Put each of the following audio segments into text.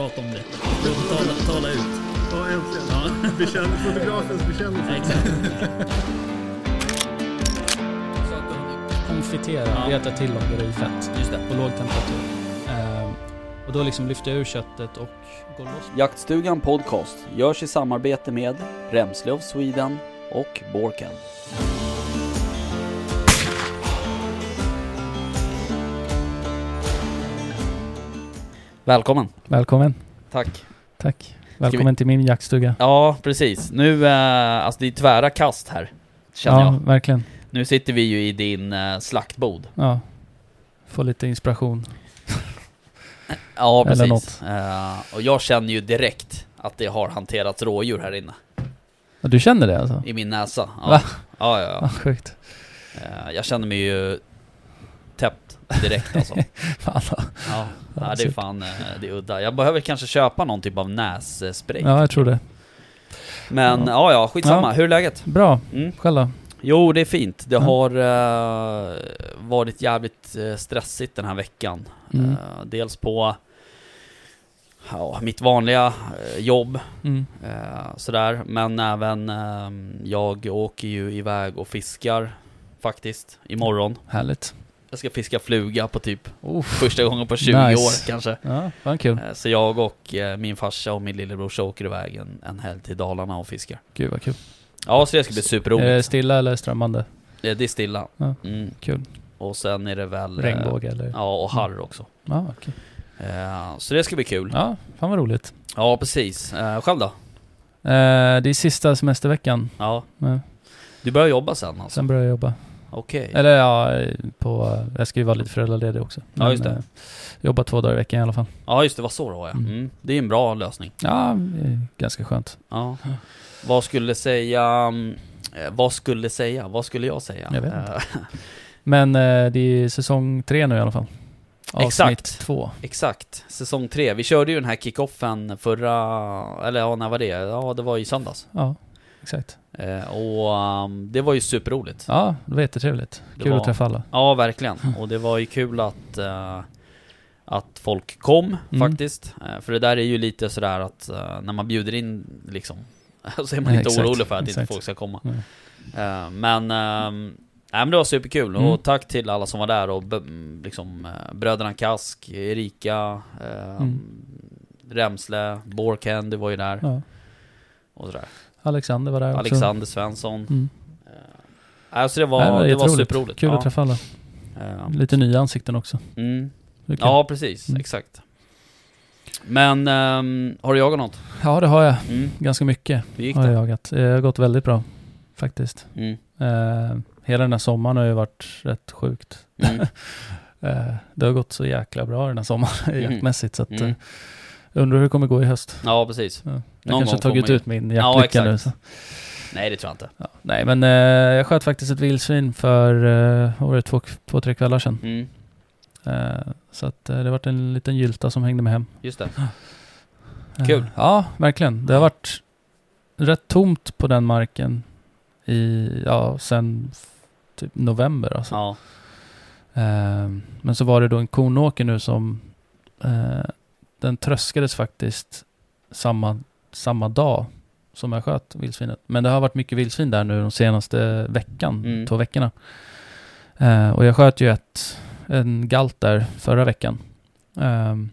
prata om det. Tala, tala ut. Ja, äntligen. Ja. Bekänn, fotografens bekännelse. Exakt. Konfitera, Ja. veta till om det i fett Just det. på låg temperatur. Ehm, och då liksom lyfter jag ur köttet och går loss. Jaktstugan Podcast görs i samarbete med Remslöv Sweden och Borken. Välkommen. Välkommen. Tack. Tack. Välkommen till min jaktstuga. Ja, precis. Nu, eh, alltså det är tvära kast här. Känner ja, jag. verkligen. Nu sitter vi ju i din eh, slaktbod. Ja. Få lite inspiration. Ja, Eller precis. Eh, och jag känner ju direkt att det har hanterats rådjur här inne. Ja, du känner det alltså? I min näsa. Ja, Va? ja, ja. Ja, ja. sjukt. Eh, jag känner mig ju täppt direkt alltså. Fan. Ja, Ja, ja, det är fan eh, det är udda. Jag behöver kanske köpa någon typ av nässpray. Ja, jag tror det. Men Ja. ja, skitsamma. Ja. Hur är läget? Bra. Mm. Själv då? Jo, det är fint. Det Ja. har eh, varit jävligt eh, stressigt den här veckan. Mm. Eh, dels på ja, mitt vanliga jobb, Mm. eh, sådär. Men även jag åker ju iväg och fiskar faktiskt imorgon. Härligt. Jag ska fiska fluga på typ Oh. första gången på 20 Nice. år kanske. Ja, fan kul. Eh, Så jag och eh, min farsa och min lillebror åker iväg en, en helg till Dalarna och fiskar. Gud vad kul. Ja, så det ska bli Är det superroligt. stilla eller strömmande? Eh, Det är stilla. Ja. Mm. Kul. Och sen är det väl... Regnbåge eller? Ja, och harr också. Ja, okej. Eh, Så det ska bli kul. Ja, fan vad roligt. Ja, precis. Själv då? Det är sista semesterveckan. Ja. Ja. Du börjar jobba sen alltså? Sen börjar jag jobba. Okej. Eller ja, på, jag ska ju vara lite föräldraledig också. Ja, just det. eh, jobba två dagar i veckan i alla fall. Ja, just det. Var så då ja. Mm. Mm. Det är en bra lösning. Ja, det ganska skönt. Ja. Vad skulle säga... mm, eh, Vad skulle säga? Vad skulle jag säga? Jag vet inte. Men eh, det är säsong tre nu i alla fall. Avsnitt Exakt. två. Exakt, säsong tre. Vi körde ju den här kickoffen förra, eller ja, när var det? Ja, det var i söndags. Ja, exakt. Eh, och um, det var ju superroligt. Ja. Ja, det var jättetrevligt. Det Kul var- att träffa alla. verkligen. Och det var ju kul att, eh, att folk kom Mm. faktiskt. Eh, för det där är ju lite sådär att när man bjuder in liksom, så är man inte Exakt, orolig för att inte exakt. folk ska komma. Men, ehm, nej, men det var superkul. Mm. Och tack till alla som var där och liksom bröderna Kask, Erika, eh, Mm. Remsle, Borken, du var ju där. Ja. Och sådär. Alexander var där också. Alexander Svensson. Mm. Alltså det var, Nej, det var superroligt. Kul ja. att träffa alla. Eh, Lite nya ansikten också. mm. Ja, precis. Mm. Exakt. Men, ehm, har du jagat något? ja, det har jag. Mm. Ganska mycket Hur gick har jag det? jagat. Det har gått väldigt bra, faktiskt. Mm. Eh, hela den här sommaren har ju varit rätt sjukt. Mm. Eh, det har gått så jäkla bra den här sommaren Mm. jaktmässigt så att Mm. eh, undrar hur det kommer gå i höst. Ja, precis. Ja. Jag Någon kanske har tagit ut min Ja, jaktlycka nu. exakt. Så. Nej, det tror jag inte. Ja. Nej men eh, jag sköt faktiskt ett vildsvin för, var det, två, två, tre kvällar sedan. Mm. Eh, så att eh, det varit en liten gylta som hängde med hem. Just det. Eh, Kul. ja, verkligen. Det har varit rätt tomt på den marken i, ja, sen typ november alltså. Ja. Eh, men så var det då en kornåker nu som eh, den tröskades faktiskt samma, samma dag som jag sköt vildsvinet. Men det har varit mycket vildsvin där nu de senaste veckan, Mm. två veckorna. Eh, och jag sköt ju ett, en galt där förra veckan. Ehm,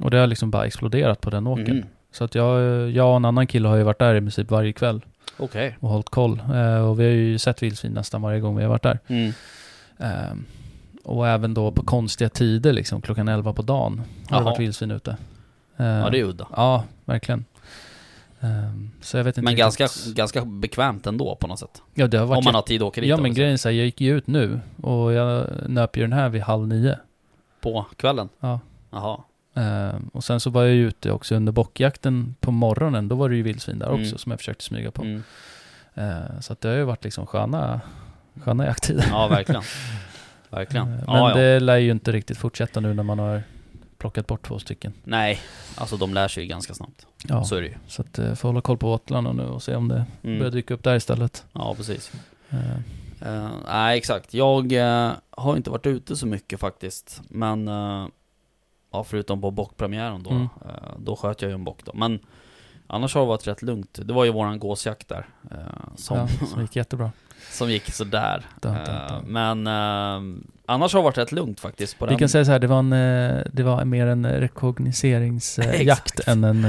och det har liksom bara exploderat på den åkern. Mm. Så att jag, jag och en annan kille har ju varit där i princip varje kväll Okej. och hållit koll. Eh, och vi har ju sett vildsvin nästan varje gång vi har varit där. Mm. Och även då på konstiga tider, liksom klockan 11 på dagen, har det varit vildsvin ute. Ehm, Ja, det är udda. Ja, verkligen. Ehm, så jag vet inte Men ganska, ganska bekvämt ändå på något sätt. Ja, det har varit Om man har tid att åka dit. Ja men så. grejen är så här, jag gick ju ut nu och jag nöp ju den här vid halv nio. På kvällen? Ja. Jaha. Ehm, och sen så var jag ju ute också under bockjakten på morgonen, då var det ju vildsvin där också Mm. som jag försökte smyga på. Mm. Ehm, så att det har ju varit liksom sköna, sköna jakttider. Ja, verkligen. Verkligen. Ehm, men Ja, ja. det lär ju inte riktigt fortsätta nu när man har plockat bort två stycken. Nej, alltså de lär sig ju ganska snabbt. Ja, Så är det ju. så att eh, får hålla koll på åtlarna nu och se om det börjar Mm. dyka upp där istället. Ja, precis. Ehm, Eh, nej, exakt. Jag eh, har inte varit ute så mycket faktiskt. Men eh, Ja, förutom på bockpremiären då. Mm. Eh, Då sköt jag ju en bock då. Men annars har det varit rätt lugnt. Det var ju våran gåsjakt där. eh, Som, Ja, som gick jättebra. Som gick sådär. Dun, dun, Eh, dun. Men eh, annars har det varit rätt lugnt faktiskt på Vi den. kan säga så här, det var, en, eh, det var mer en rekognoseringsjakt än en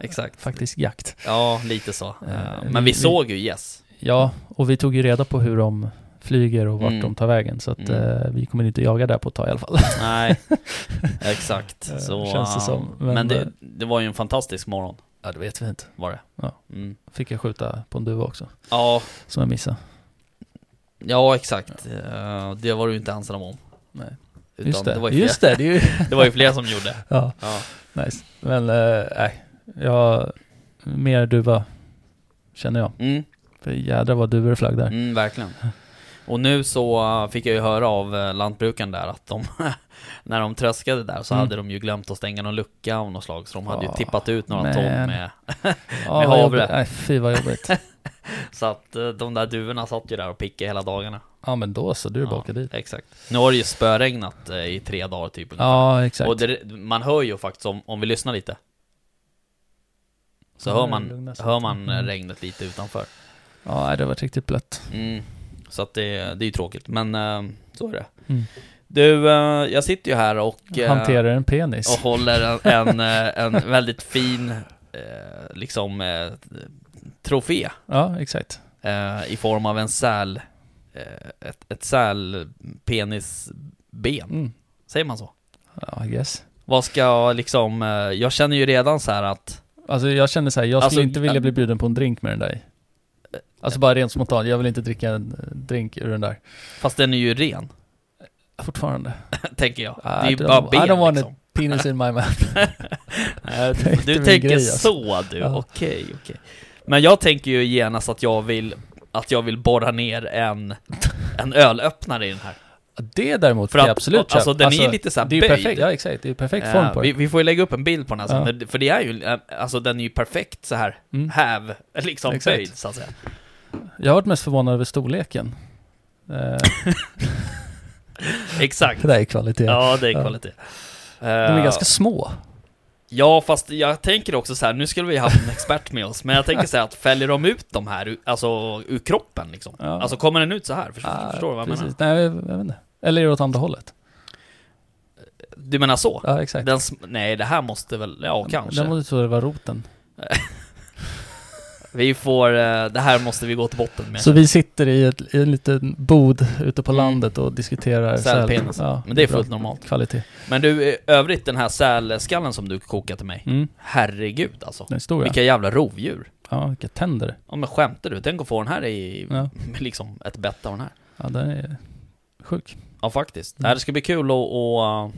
Exakt. faktisk jakt. Ja, lite så. Vi- Men vi vi- såg ju yes. Ja, och vi tog ju reda på hur de flyger och vart Mm. de tar vägen. Så att Mm. eh, vi kommer inte jaga där på ett tag i alla fall. Nej, exakt. Så, känns det som. Men, Men, det, det var ju en fantastisk morgon, Ja, det vet vi inte. var det. Ja. Mm. Fick jag skjuta på en duva också, Ja, som jag missade. Ja exakt. Eh, Det var du ju inte ensam om. Nej. Utan Just det, Det var, ju just fler, det, det är ju... det var ju fler som gjorde. ja, Ja. nice. Men eh, nej, jag... Mer duva, känner jag. Mm, För jädrar vad duvor flög där. mm, verkligen. Och nu så uh, fick jag ju höra av lantbrukaren där att de, när de tröskade där så Mm. hade de ju glömt att stänga någon lucka av något slag. Så de hade ju Ah, tippat ut några man. ton med... Ja, med vad havre. jobbigt. Nej, fy vad jobbigt. Så att uh, de där duvorna satt ju där och pickade hela dagarna. ja, men då så, du är Ja, dit. Exakt. Nu har det ju spöregnat uh, i tre dagar typ. ungefär. Ja, exakt. Och det, man hör ju faktiskt om, om vi lyssnar lite. Så Ja, hör man, hör man eh, Mm. regnet lite utanför. Ja, det har varit riktigt blött. Mm. Så att det, det är ju tråkigt, men eh, så är det. Mm. Du, eh, jag sitter ju här och, eh, Hanterar en penis. och håller en, en, eh, en väldigt fin, eh, liksom, eh, trofé. Ja, exakt. Eh, I form av en säl, eh, ett, ett sälpenisben. Mm. Säger man så? Ja, I guess. Vad ska liksom, eh, jag känner ju redan så här att Alltså jag känner så här, jag Alltså, skulle inte vilja ja. bli bjuden på en drink med den där i. Alltså bara rent spontant, jag vill inte dricka en eh, drink ur den där. Fast den är ju ren, Fortfarande. tänker jag. Det I är ju don't- bara I don't want liksom. Penis in my mouth. Nej, Det är du inte du min tänker grej, alltså. så du, Ja. okej, okej. Men jag tänker ju genast att jag vill, att jag vill borra ner en, en ölöppnare i den här. Det däremot För att- absolut alltså, den är ju lite så här Det är ju böjd. perfekt, ja exakt. Det är perfekt Eh, form på vi, den. vi får ju lägga upp en bild på den här sen, Ja. för det är ju, eh, alltså den är ju perfekt så här Mm. häv, liksom Exakt. böjd så att säga. Jag har varit mest förvånad över storleken. Eh, Exakt. det där är kvalitet. Ja, det är Ja. kvalitet. De är ganska små. Ja, fast jag tänker också så här, nu skulle vi haft en expert med oss, men jag tänker så här att fäller de ut de här, alltså ur kroppen liksom? Ja. Alltså kommer den ut så här? Förstår, Ah, förstår du vad jag menar? Nej, jag, vet inte. Eller är det åt andra hållet? Du menar så? Ja, exakt. Den, nej, det här måste väl, ja kanske. Den måste vara roten. Vi får, eh, det här måste vi gå till botten med. Så vi sitter i, ett, i en liten bod ute på Mm. landet och diskuterar Sälpenis. säl- Ja, Men det är fullt normalt. Kvalitet. Men du, övrigt den här sälskallen som du kokade till mig. Mm. Herregud alltså. Den stor ja. Vilka jävla rovdjur. Ja, vilka tänder. Ja men skämtar du? Tänk att få den här i, Ja. liksom ett bett av den här. Ja, den är sjuk. Ja faktiskt. Mm. Det ska bli kul att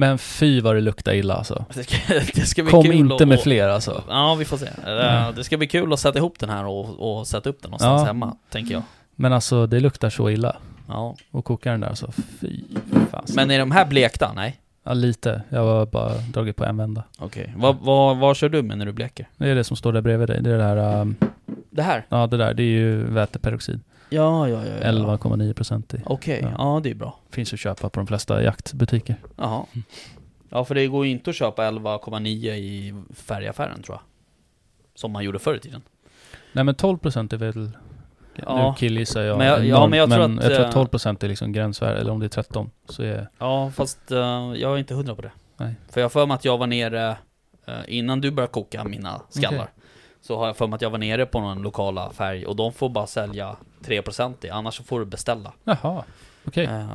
Men fy vad det luktar illa alltså. det, ska, det ska bli Kom kul inte att, med fler alltså. Ja, vi får se. Eh, Det ska bli kul att sätta ihop den här och, och sätta upp den någonstans Ja. hemma, tänker jag. Men alltså det luktar så illa. Ja. Och koka den där alltså. Fy fan. Men är de här blekta? Nej? Ja, lite. Jag har bara dragit på en vända. Okej. Vad, vad, vad kör du med när du bleker? Det är det som står där bredvid dig. Det är det här, um, Det här? ja det där, det är ju väteperoxid. Ja, ja, ja. ja. 11,9 procent i. Okej, Ja. ja. det är bra. Finns att köpa på de flesta jaktbutiker. Jaha. Ja, för det går ju inte att köpa 11,9 i färgaffären tror jag. Som man gjorde förr i tiden. Nej men 12 procent är väl, Ja. nu killgissar jag Men jag- ja, enormt, men jag tror att, jag tror eh, att 12 procent är liksom gränsvärde, eller om det är 13 så är Ja, fast eh, jag är inte hundra på det. Nej. För jag har för mig att jag var nere, eh, innan du började koka mina skallar, Okej. så har jag för mig att jag var nere på någon lokala färg och de får bara sälja 3% i, annars så får du beställa. Jaha, okej. Ehm,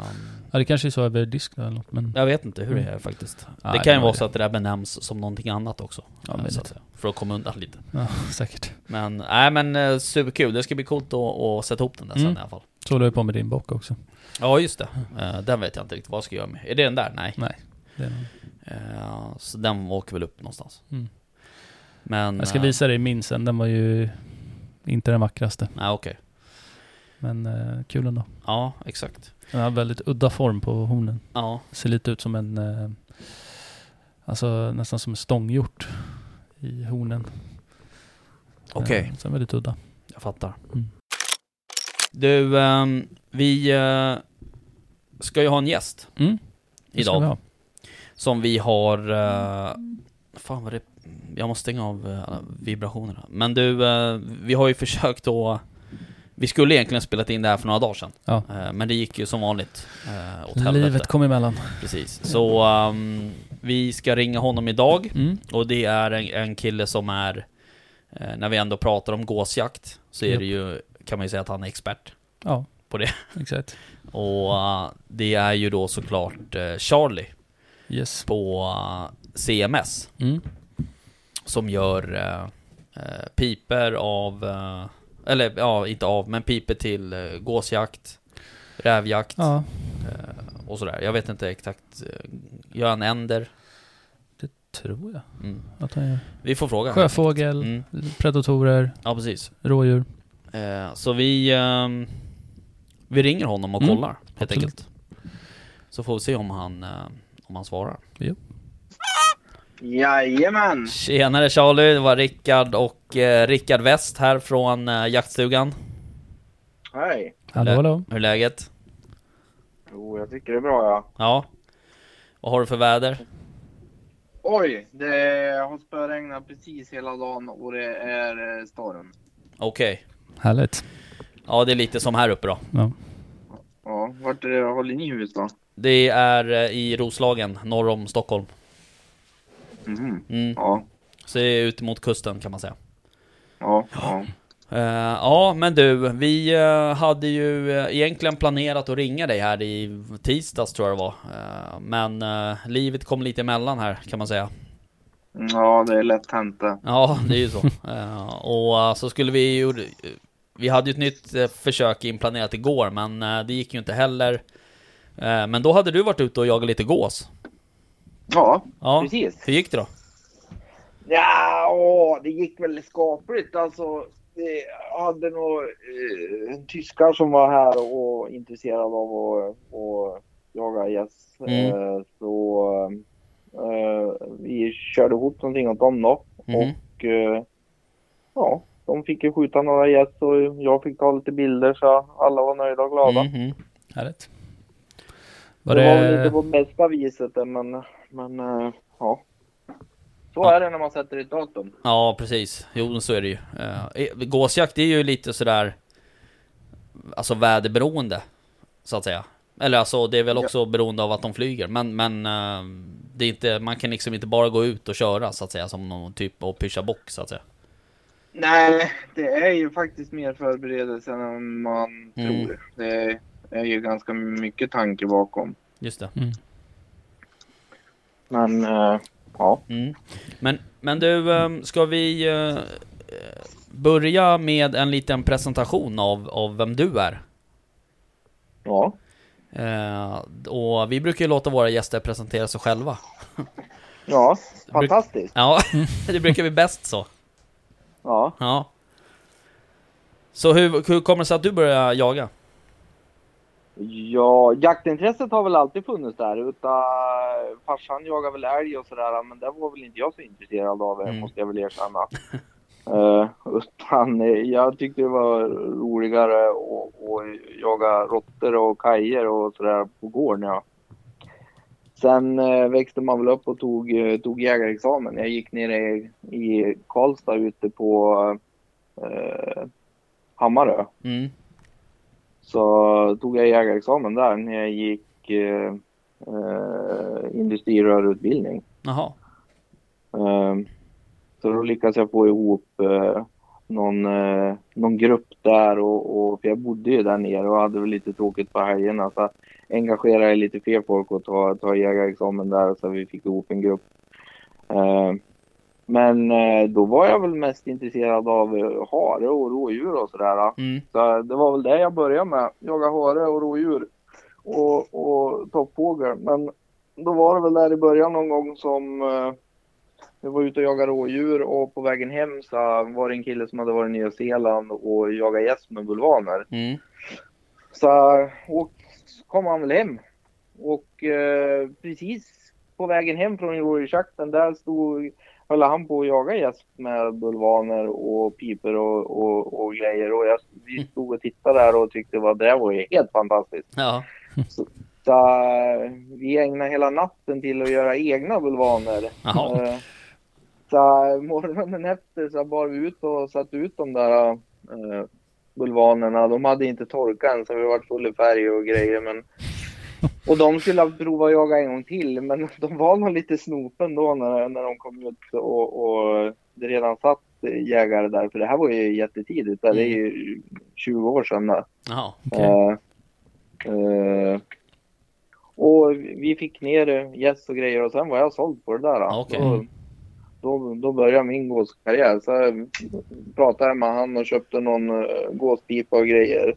Ja det kanske är så över disk eller något men... jag vet inte hur det Mm. är faktiskt. Nej, det kan ju vara var så att det där benämns som någonting annat också. Ja, eh, så att för att komma undan lite. Ja, säkert. Men, nej men eh, superkul. Det ska bli coolt att, att sätta ihop den där Mm. sen i alla fall. Så håller jag på med din bock också. Ja, just det. Eh, den vet jag inte riktigt vad jag ska göra med. Är det den där? Nej. Nej. Det nog... Eh, så den åker väl upp någonstans. mm. Men... Jag ska visa dig min sen, den var ju inte den vackraste. Nej, okej. Men eh, kul ändå. Ja, exakt. Den har väldigt udda form på hornen. Ja, Ser lite ut som en, eh, alltså nästan som en stånghjort i hornen. okej. Eh, så väldigt udda. Jag fattar. Mm. Du, ehm, vi eh, ska ju ha en gäst Mm, idag. vi ha. Som vi har... Uh, fan vad det... Jag måste stänga av uh, vibrationerna. Men du, uh, vi har ju försökt att... Vi skulle egentligen spelat in det här för några dagar sedan. Ja. Uh, men det gick ju som vanligt uh, åt helvete. Livet kom emellan. Precis. Så um, vi ska ringa honom idag. Mm. Och det är en, en kille som är... när vi ändå pratar om gåsjakt så är Japp. det ju... Kan man ju säga att han är expert. Ja. På det. Exakt. Och uh, det är ju då såklart uh, Charlie Yes. på uh, CMS Mm. som gör uh, piper av, eller ja, inte av, men piper till uh, gåsjakt, rävjakt Ja, uh, och sådär. Jag vet inte exakt. Uh, gör han änder? tror jag. Mm. Att han gör. Vi får fråga. Sjöfågel, Mm. predatorer, Ja, precis. rådjur. Uh, så vi, um, vi ringer honom och Mm, kollar helt absolut. enkelt. Så får vi se om han, uh, om han svarar. Jajamän! Tjenare Charlie, det var Rickard och eh, Rickard West här från eh, jaktstugan. Hej! Hallå, hallå. Hur är läget? Jo, jag tycker det är bra ja. Ja. Vad har du för väder? Oj, det har spöregnat precis hela dagen och det är eh, storm. Okej. Härligt. Ja, det är lite som här uppe då. Ja. Ja, vart är det, håller ni hus då? Det är eh, i Roslagen, norr om Stockholm. Mhm. Mm. Ja, Så det är ut mot kusten kan man säga. ja, ja. Eh, ja, men du, vi eh, hade ju eh, egentligen planerat att ringa dig här i tisdags tror jag det var. Men livet kom lite emellan här kan man säga. Ja, det är lätt hänt. Ja, det är ju så. Och så skulle vi ju... Vi hade ju ett nytt försök inplanerat igår, men det gick ju inte heller. Men då hade du varit ute och jagat lite gås. Ja, Ja, precis. hur gick det då? Ja, åh, det gick väl skapligt alltså. Vi hade nog eh, tyskar som var här och intresserad av att, att jaga gäss. Mm. Eh, så eh, vi körde ihop någonting åt dem då. Mhm. Och eh, ja, de fick ju skjuta några gäss och jag fick ta lite bilder så alla var nöjda och glada. Mhm. Härligt. Var det, det... var väl inte på bästa viset men, men eh, ja. Så Ja. är det när man sätter ett datum. Ja, precis. Jo, så är det ju. Eh, gåsjakt är ju lite sådär... Alltså väderberoende, så att säga. Eller alltså, det är väl Ja. också beroende av att de flyger. Men, men eh, det är inte, man kan liksom inte bara gå ut och köra, så att säga, som någon typ och pyscha bock, så att säga. Nej, det är ju faktiskt mer förberedelse än man Mm. tror. Det är ju ganska mycket tanke bakom. Just det. Mm. Men eh, ja, Mm. Men, men du, ehm, ska vi eh, börja med en liten presentation av, av vem du är? ja, Eh, och vi brukar ju låta våra gäster presentera sig själva. ja, fantastiskt. Ja, det brukar vi bäst så. Ja, Ja. Så hur, hur kommer det sig att du började jaga? Ja, jaktintresset har väl alltid funnits där. Utan farsan jagar väl älg och sådär, men det var väl inte jag så intresserad av, Mm. måste jag väl erkänna. Uh, utan eh, jag tyckte det var roligare att, jaga råttor och kajer och sådär på gården. Ja. Sen eh, växte man väl upp och tog, eh, tog jägarexamen. Jag gick ner i, i Karlstad ute på eh, Hammarö. Mm. Så tog jag jägarexamen där när jag gick eh, eh, industrirörutbildning. Jaha. Eh, så då lyckades jag få ihop eh, någon, eh, någon grupp där och, och för jag bodde ju där nere och hade väl lite tråkigt på helgerna så engagerade jag lite fler folk och ta, ta jägarexamen där så vi fick ihop en grupp. Eh, men eh, då var jag väl mest intresserad av eh, hare och rådjur och sådär. Mm. Så det var väl det jag började med. Jaga hare och rådjur och, och toppfågel. Men då var det väl där i början någon gång som eh, jag var ute och jagade rådjur och på vägen hem så var det en kille som hade varit i Nya Zeeland och jagat gäss med bulvaner. Mm. Så och, så kom han väl hem. Och eh, precis på vägen hem från rådjursjakten där stod höll han på att jaga gäss med bulvaner och piper och, och, och grejer. Och jag, vi stod och tittade där och tyckte att det var ju helt fantastiskt. Ja. Så eh, vi ägnade hela natten till att göra egna bulvaner. Jaha. Eh, Så morgonen efter så bar vi ut och satte ut de där eh, bulvanerna. De hade inte torkat än så vi var full i färg och grejer. Men... Och de skulle ha provat att jaga en gång till men de var nog lite snopen då när, när de kom ut och, och det redan satt jägare där. För det här var ju jättetidigt. Det är ju 20 år sedan. Jaha. Okej. Eh, eh, och vi fick ner gäss och grejer och sen var jag såld på det där. Ja, okej. Då, då, då började min gåskarriär. Så jag pratade med han och köpte någon uh, gåspipa och grejer.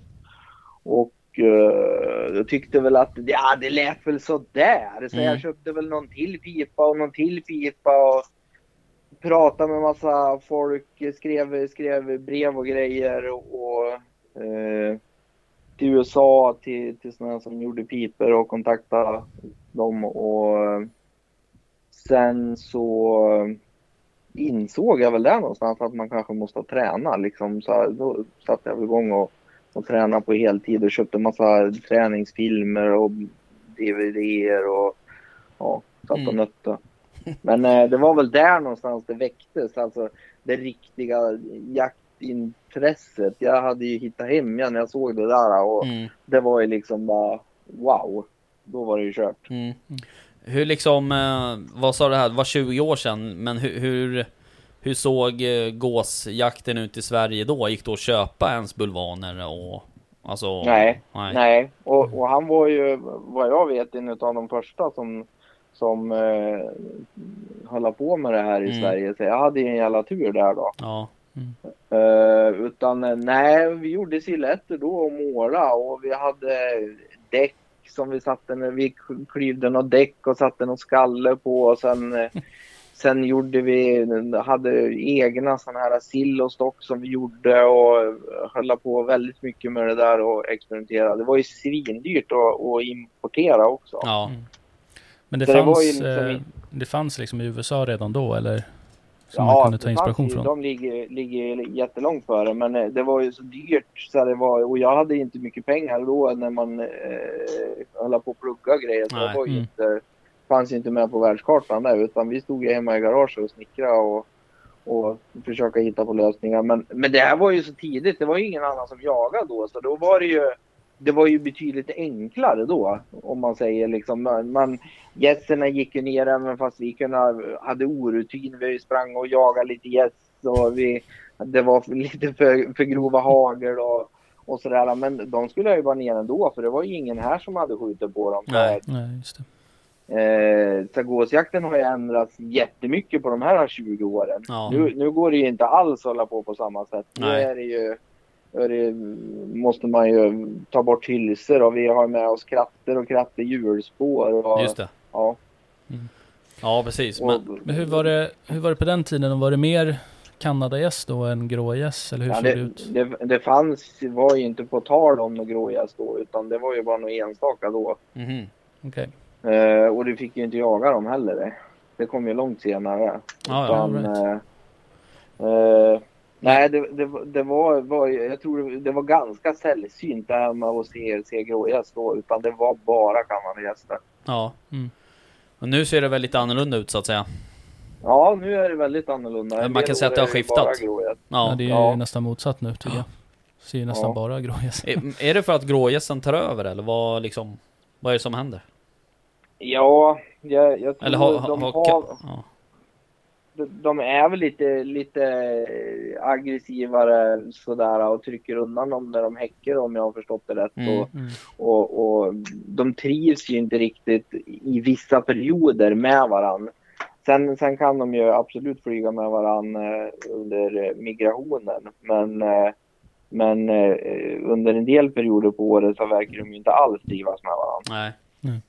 Och uh, jag tyckte väl att ja, det lät väl sådär. Så Mm. jag köpte väl någon till pipa och någon till pipa. Och pratade med massa folk, skrev, skrev brev och grejer. Och, och eh, till USA, till, till sådana som gjorde piper och kontaktade dem. Och eh, sen så insåg jag väl där någonstans att man kanske måste träna. Liksom. Så här, då satte jag väl igång och, och tränade på heltid och köpte massa träningsfilmer och DVDer och ja, satt och Mm. nötte. Men eh, det var väl där någonstans det väcktes, alltså det riktiga jaktintresset. Jag hade ju hittat hem igen när jag såg det där och Mm. det var ju liksom bara wow. Då var det ju kört. Mm. Hur liksom, eh, vad sa du här, det var 20 år sedan, men hur, hur, hur såg eh, gåsjakten ut i Sverige då? Gick det att köpa ens bulvaner och alltså? Nej, nej. Nej, och, och han var ju vad jag vet en av de första som, som eh, höll på med det här i Mm. Sverige. Så jag hade ju en jävla tur där då. Ja, Eh, utan eh, nej, vi gjorde siluetter då och måla och vi hade däck som vi satte när vi klyvde något däck och satte någon skalle på och sen Sen gjorde vi, hade egna sådana här sill och stock som vi gjorde och höll på väldigt mycket med det där och experimenterade. Det var ju svindyrt att, att importera också. ja. Men det Så fanns, liksom eh, det fanns liksom i USA redan då eller? Som man kunde ta inspiration fanns ju- från? De ligger, ligger jättelångt före men eh, det var ju så dyrt så det var, och jag hade inte mycket pengar då när man eh, höll på att plugga grejer. Så Nej. det var ju Mm. inte, fanns ju inte med på världskartan där utan vi stod ju hemma i garaget och snickrade och, och försöka hitta på lösningar. Men, men det här var ju så tidigt, det var ju ingen annan som jagade då så då var det ju det var ju betydligt enklare då om man säger liksom. Man, gästerna gick ju ner även fast vi kunde, hade orutin. Vi sprang och jagade lite gäss och vi, det var lite för, för grova hagel och, och sådär. Men de skulle ju vara ner ändå för det var ju ingen här som hade skjutit på dem. Nej. Nej, just det. Eh, så gåsjakten har ju ändrats jättemycket på de här 20 åren. Ja. Nu, nu går det ju inte alls att hålla på på samma sätt. Nu Nej. är det ju, är det, måste man ju ta bort hylsor och vi har med oss kratter och kratter hjulspår. Och, Just det. Ja, Ja, precis. och, Men, Men hur var det, hur var det på den tiden? Var det mer Kanadagäss då än grågäss? Eller hur ja, det, det ut? det, det fanns, var ju inte på tal om grågäss då utan det var ju bara några enstaka då. mhm. Okej. Eh, och du fick ju inte jaga dem heller. Det, det kom ju långt senare. Ja, ja, Utan, right. eh, eh, nej, det, det, det var, var, jag tror det var ganska sällsynt det här med att se, se grågäss då. Utan det var bara kanadagäster. Ja. Mm. Och nu ser det väl lite annorlunda ut så att säga. Ja, nu är det väldigt annorlunda. Men En man kan säga att det har skiftat. Ja, Ja. det är Ja. ju nästan motsatt nu tycker jag. Ser ju nästan Ja. bara grågäss. Är, är det för att grågässen tar över eller vad liksom, vad är det som händer? Ja, jag, jag tror Eller har, har, de har, ja. de- de är väl lite, lite aggressivare sådär och trycker undan dem när de häcker om jag har förstått det rätt. Mm. Och, Mm. och, och de trivs ju inte riktigt i vissa perioder med varann. Sen, sen kan de ju absolut flyga med varann eh, under migrationen. Men, eh, men eh, under en del perioder på året så verkar de ju inte alls trivas med varann. Nej. S-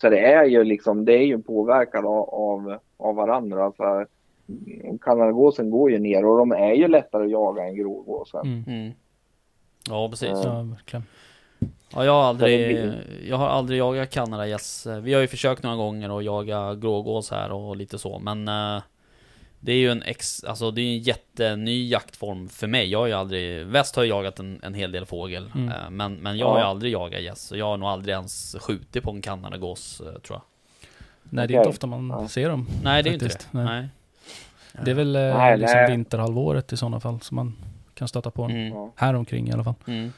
Så det är ju liksom, det är ju påverkan av, av, av varandra. Alltså, Kanadagåsen går ju ner och de är ju lättare att jaga än grågåsen. Mm. Mm. Ja, precis. Ja. Ja, verkligen. Ja, jag har aldrig, jag har aldrig jagat kanadagäss. Vi har ju försökt några gånger att jaga grågås här och lite så, men eh, Det är ju en ex, alltså det är en jätteny jaktform för mig. Jag har ju aldrig, väst har ju jagat en, en hel del fågel. Mm. eh, Men, men jag har ju aldrig jagat gäss. Så jag har nog aldrig ens skjutit på en kanadagås tror jag. Nej, det är inte ofta man Ja. ser dem. Nej det är inte Faktiskt, det. nej. Nej. Det är väl eh, Nej, liksom nej. vinterhalvåret i sådana fall som man kan stöta på. Mm. Här omkring i alla fall. Mm.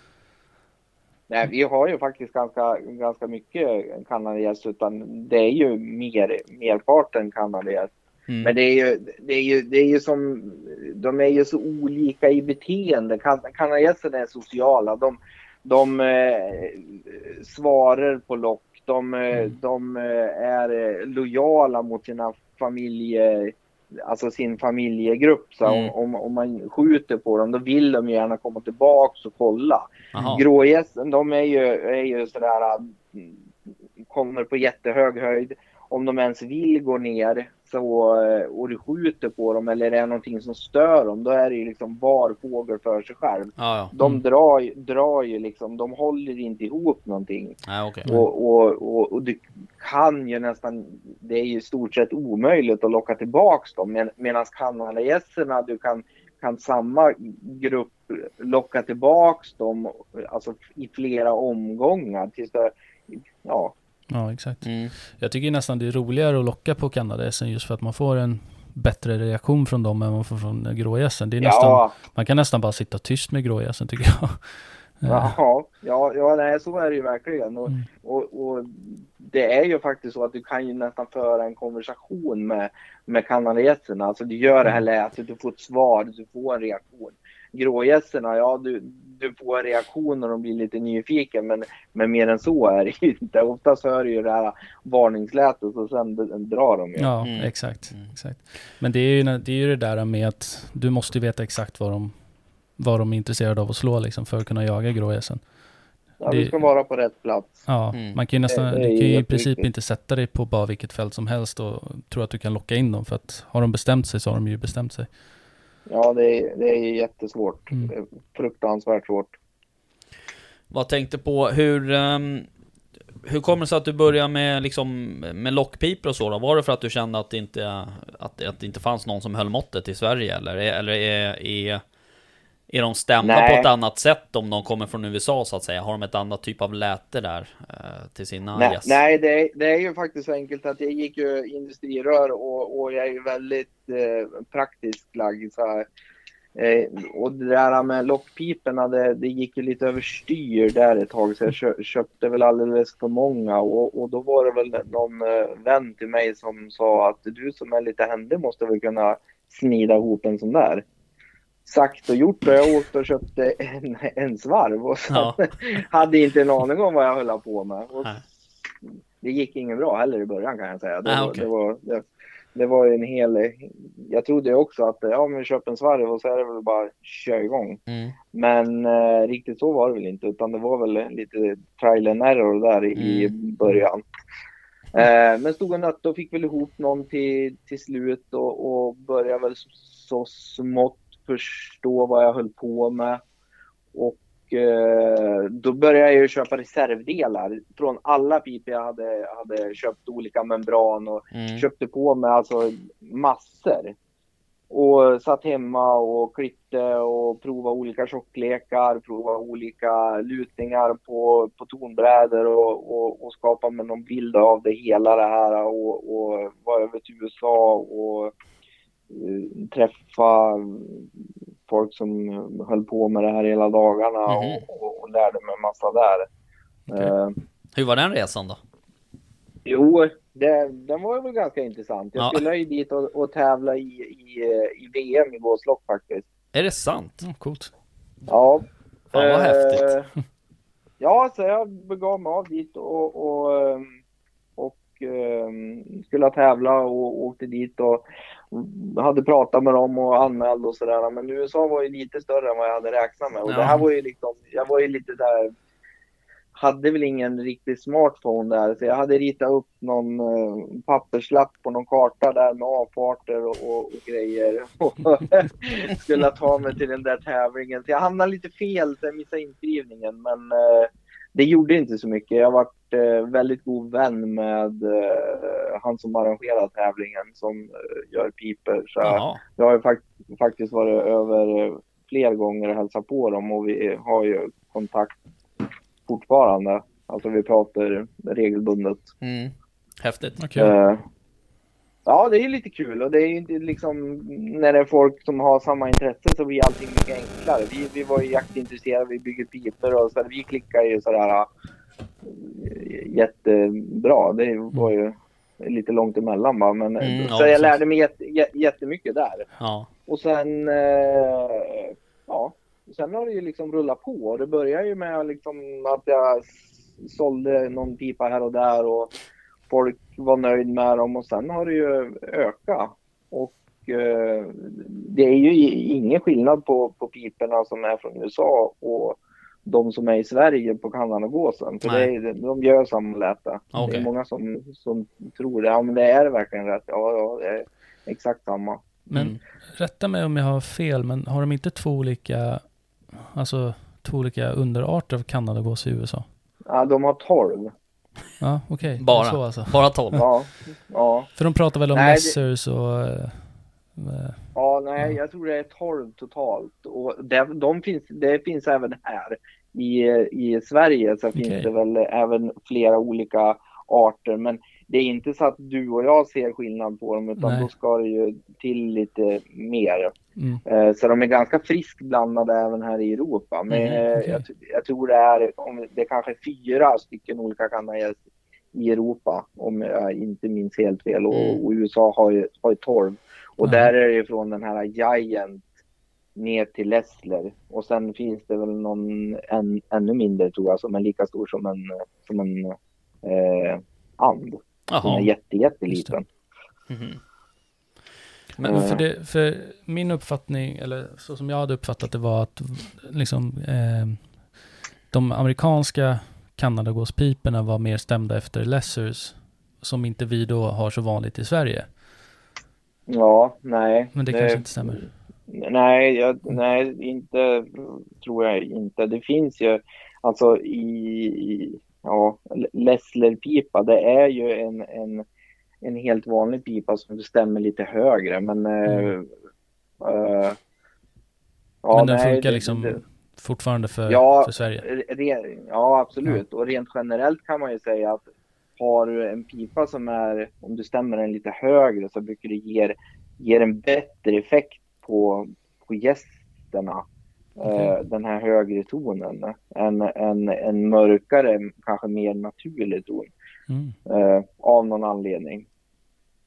Nej, vi har ju faktiskt ganska, ganska mycket kanadagäss utan det är ju mer, merparten kanadagäss. Mm. Men det är ju, det är ju, det är ju som, de är ju så olika i beteende. Kan- är sociala. De, de eh, svarar på lock. De, eh, Mm. de eh, är eh, lojala mot sina familje, alltså sin familjegrupp. Så Mm. om, om, man skjuter på dem då vill de gärna komma tillbaks och kolla. Grågässen, de är ju, är ju sådär, mm, kommer på jättehög höjd. Om de ens vill gå ner så, eh, och du skjuter på dem eller det är någonting som stör dem, då är det ju liksom var fågel för sig själv. Ja, ja. De Mm. drar, ju- drar ju liksom, de håller inte ihop någonting. Nej, okej. Och, och, och, och du kan ju nästan, det är ju i stort sett omöjligt att locka tillbaks dem. Men, Medan kanadagässerna, du kan, kan samma grupp locka tillbaks dem alltså i flera omgångar. Tills det, ja, Ja, exakt. Mm. Jag tycker nästan det är roligare att locka på kanadagässen just för att man får en bättre reaktion från dem än man får från grågässen. Det är nästan, ja, man kan nästan bara sitta tyst med grågässen tycker jag. Eh, ja, ja, ja, nej, så är det ju verkligen. Och, Mm. och, och det är ju faktiskt så att du kan ju nästan föra en konversation med, med kanadagässerna. Alltså du gör det här lätet, du får ett svar, du får en reaktion. Grågässerna, ja du, du får en reaktion och de blir lite nyfiken men, men mer än så är det ju inte. Oftast hör du ju det här varningslätet och sen drar de ju. Ja, Mm. exakt, exakt. Men det är, ju, det är ju det där med att du måste veta exakt vad de, vad de är intresserade av att slå liksom för att kunna jaga grågässen. Ja, du det- ska vara på rätt plats. Ja, Mm. man kan ju nästan, Det- det du kan ju i princip inte sätta dig på bara vilket fält som helst och tro att du kan locka in dem för att har de bestämt sig så har de ju bestämt sig. Ja, det är, det är jättesvårt. Mm. Det är Fruktansvärt svårt. Vad tänkte på hur... ehm, hur kommer det sig att du började med, liksom, med lockpipor och så då? Var det för att du kände att det inte, att, att det inte fanns någon som höll måttet i Sverige? Eller, eller är, är, är de stämda Nej. på ett annat sätt om de kommer från USA så att säga? Har de ett annat typ av läte där eh, till sina Nej, gäss? nej det, är, det är ju faktiskt så enkelt att jag gick ju industrirör och, och jag är ju väldigt eh, praktiskt lagd. Så här. Eh, och det där med lockpiporna, det, det gick ju lite överstyr där ett tag så jag kö, köpte väl alldeles för många och, och då var det väl någon eh, vän till mig som sa att du som är lite händig måste väl kunna snida ihop en sån där. Sagt och gjort och jag åkte och köpte en, en svarv och så Ja. hade inte en aning om vad jag höll på med. Och Nej. det gick inget bra heller i början kan jag säga. Det, Ah, var, okej. det, var, det, det var en hel... Jag trodde också att ja, men köp en svarv och så är det väl bara kör igång. Mm. Men eh, riktigt så var det väl inte utan det var väl lite trial and error där i Mm. början. Eh, men stod och nötte och fick väl ihop någon till, till slut och, och började väl så, så smått förstå vad jag höll på med. Och eh, då började jag ju köpa reservdelar från alla pipor jag hade, hade köpt olika membran och Mm. köpte på mig alltså massor. Och satt hemma och klippte och provade olika tjocklekar, provade olika lutningar på, på tonbrädor och, och, och skapade mig någon bild av det hela det här och, och var över till USA och träffa folk som höll på med det här hela dagarna Mhm. och, och, och lärde mig massa där. Okej. Eh, Hur var den resan då? Jo, det, den var väl ganska intressant. Jag Ja. skulle ju dit och, och tävla i, i, eh, i VM i gåslock faktiskt. Är det sant? Mm, coolt. Ja. Fan vad häftigt. Ja, så jag begav mig av dit och, och, och ehm, skulle tävla och åkte dit och hade pratat med dem och anmäld och sådär. Men USA var ju lite större än vad jag hade räknat med. Och Ja. det här var ju liksom, jag var ju lite där hade väl ingen riktig smartphone där så jag hade ritat upp någon eh, papperslapp på någon karta där med avfarter och, och, och grejer. Och skulle ta mig till den där tävlingen. Så jag hamnade lite fel så jag missade inskrivningen men eh, det gjorde inte så mycket. Jag var varit eh, väldigt god vän med eh, han som arrangerar tävlingen som eh, gör piper. Så jag har ju fakt- faktiskt varit över eh, fler gånger och hälsat på dem och vi har ju kontakt fortfarande. Alltså vi pratar regelbundet. Mm. Häftigt. Okej. Eh, ja, det är lite kul och det är ju inte liksom när det är folk som har samma intresse så blir allting mycket enklare. Vi, vi var ju jaktintresserade, vi bygger piper och så vi klickar ju sådär jättebra. Det var ju lite långt emellan bara, men Mm, så ja, jag lärde mig jätte, jä- jättemycket där. Ja. Och sen, eh, ja, sen har det ju liksom rullat på. Och det började ju med liksom att jag sålde någon pipa här och där och folk var nöjd med dem och sen har det ju ökat. Och eh, det är ju ingen skillnad på, på piporna som är från USA och de som är i Sverige på kanadagåsen. För det är, de gör samma läte. Det är många som, som tror det. Ja men det är verkligen rätt. Ja, ja det är exakt samma. Men Mm. rätta mig om jag har fel, men har de inte två olika, alltså två olika underarter av kanadagås i USA? Ja, de har 12. Ja, okej. Bara. Så alltså. Bara 12. Ja, ja, För de pratar väl om Nej, det- och... eh, ja, nej, jag tror det är 12 totalt. Och det, de finns, det finns även här. I, I Sverige så finns Okej. det väl även flera olika arter. Men det är inte så att du och jag ser skillnad på dem utan Nej. då ska det ju till lite mer. mm, Eh, Så de är ganska friskt blandade även här i Europa. Men Mhm, eh, okej. jag, jag tror det är, om det är kanske fyra stycken olika kanadagäss i Europa om jag inte minns helt fel. Och, Mm. och USA har ju, har ju 12. Och Ja. där är det ju från den här Giant ner till Lessler. Och sen finns det väl någon en, ännu mindre tror jag som är lika stor som en, som en eh, and. Som är Jaha. jätte, jätteliten. Mhm. Men Eh. för, det, för min uppfattning, eller så som jag hade uppfattat det var att liksom eh, de amerikanska kanadagåspiporna var mer stämda efter lessers som inte vi då har så vanligt i Sverige. Ja, nej. Men det kanske inte stämmer. Nej, jag, nej, inte tror jag inte. Det finns ju alltså i, i ja, Lessler-pipa, det är ju en, en, en helt vanlig pipa som stämmer lite högre, men eh, Mm. eh, ja, Men den nej, funkar liksom det- fortfarande för, Ja, för Sverige. Re- Ja, absolut. Och rent generellt kan man ju säga att har du en pipa som är, om du stämmer den lite högre så brukar det ge, ger en bättre effekt på, på gästerna. Eh, den här högre tonen än en, en mörkare, kanske mer naturlig ton. Mm, Eh, av någon anledning.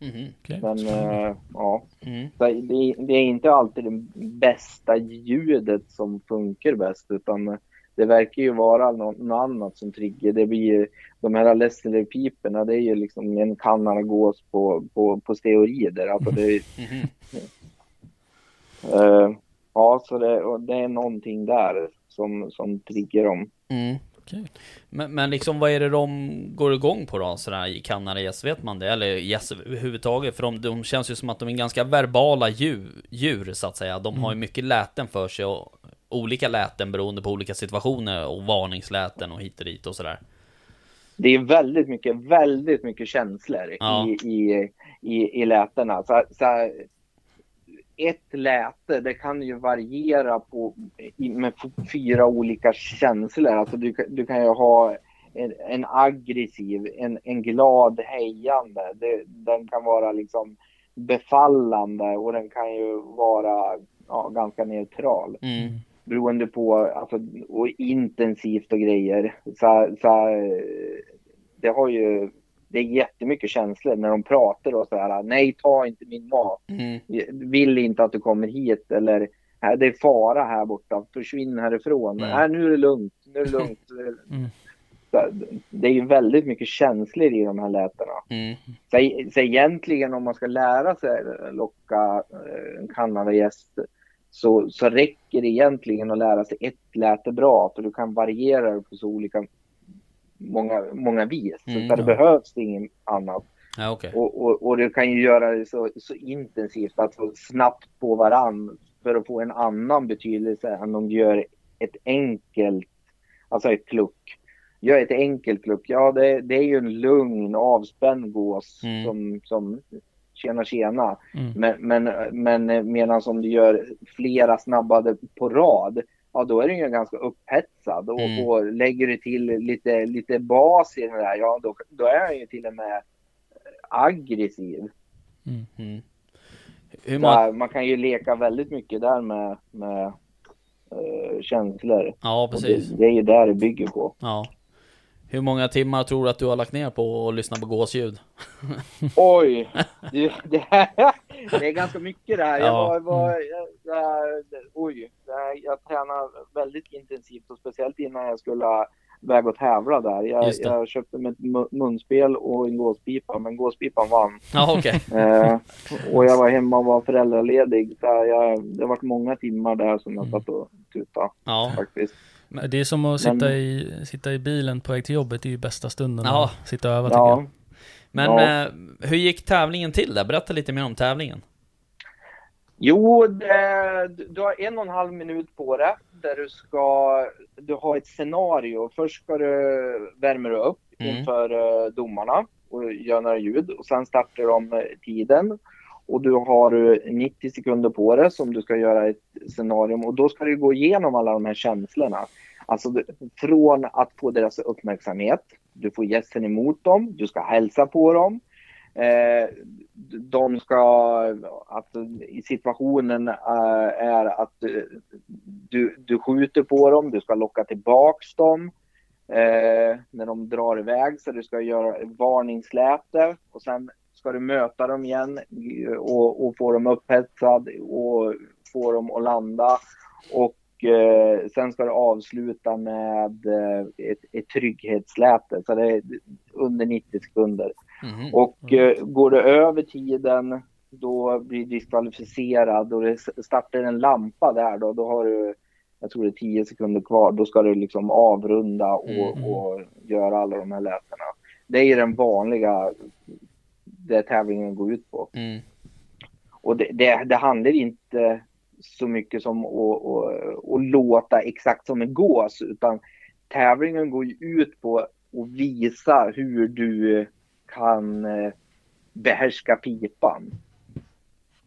Mhm. okej. Men eh, ja, Mm. det, det är inte alltid det bästa ljudet som funkar bäst utan det verkar ju vara något, något annat som triggar. Det blir ju, de här Lessler-piporna det är ju liksom en kanadagås på, på, på steroider. Alltså det, är- Eh, ja, så det, och det är någonting där som, som triggar dem. Mm. Okej. Men, men liksom vad är det de går igång på då? Sådär i kanadagäss, vet man det? Eller gäss överhuvudtaget? För de, de känns ju som att de är ganska verbala djur, djur så att säga. De har ju mycket läten för sig och olika läten beroende på olika situationer och varningsläten och hit och dit och sådär. Det är väldigt mycket, väldigt mycket känslor Ja. i, i, i, i lätena. Så, så här, ett läte, det kan ju variera på, med fyra olika känslor. Alltså du, kan- du kan ju ha en, en aggressiv, en, en glad hejande. Det, den kan vara liksom befallande och den kan ju vara ja, ganska neutral Mm. beroende på alltså, och intensivt och grejer. Så, så, det har ju det är jättemycket känslor när de pratar och så här. Nej, ta inte min mat. Mm. Vill inte att du kommer hit eller "Nej, det är fara här borta. Försvinn härifrån. Mm. Nej, nu är det lugnt. Nu är det lugnt. Mm. Så, det är ju väldigt mycket känslor i de här lätena. Mm. Så, så egentligen om man ska lära sig locka eh, en kanadagäst så, så räcker det egentligen att lära sig ett läte bra för du kan variera det på så olika många, många vis. Mm, så det ja. behövs inget annat. Ja, okej. Och, och, och du kan ju göra det så, så intensivt, alltså snabbt på varann för att få en annan betydelse än om du gör ett enkelt, alltså ett kluck. gör ett enkelt look. Ja, det, det är ju en lugn, avspänd gås Mm. som, som tjena tjena. Mm. Men, men, men medan om du gör flera snabbade på rad, ja då är den ju ganska upphetsad. Och, Mm. och lägger du till lite, lite bas i den där, ja då, då är den ju till och med aggressiv. Mm. Hur många... Där, man kan ju leka väldigt mycket där med, med eh, känslor. Ja, precis. Det, det är ju där det bygger på. Ja. Hur många timmar tror du att du har lagt ner på att lyssna på gåsljud? Oj! Det, här, det är ganska mycket det här. Jag Ja. var, var, jag, det oj, det jag tränar väldigt intensivt och speciellt innan jag skulle väga och tävla där. Jag, det. jag köpte mig ett mu- munspel och en gåspipa, men gåspipan vann. Ja, okej. Eh, och jag var hemma och var föräldraledig. Så jag, det har varit många timmar där som jag satt och tutade Ja. faktiskt. Men Det är som att sitta, Men- i, sitta i bilen på väg till jobbet, det är ju bästa stunden Ja. att sitta och öva tycker Ja, jag. Men Ja. eh, hur gick tävlingen till där? Berätta lite mer om tävlingen. Jo, det, du har en och en halv minut på det där du ska, du har ett scenario. Först ska du, värmer du upp Mm. inför eh, domarna och gör några ljud och sen startar de eh, tiden. Och du har eh, 90 sekunder på dig som du ska göra ett scenario och då ska du gå igenom alla de här känslorna. Alltså från att få deras uppmärksamhet, du får gästen emot dem, du ska hälsa på dem. Eh, de ska, att situationen eh, är att eh, du, du skjuter på dem, du ska locka tillbaks dem eh, när de drar iväg så du ska göra varningsläte och sen ska du möta dem igen eh, och, och få dem upphetsad och få dem att landa och eh, sen ska du avsluta med eh, ett, ett trygghetsläte så det är under 90 sekunder. Mhm. Och eh, går det över tiden då blir du diskvalificerad och det startar en lampa där då, då har du, jag tror det är 10 sekunder kvar, då ska du liksom avrunda och, Mm. och göra alla de här lätena. Det är den vanliga, det tävlingen går ut på. Mm. Och det, det, det handlar inte så mycket som att, att, att låta exakt som en gås utan tävlingen går ju ut på att visa hur du kan eh, behärska pipan.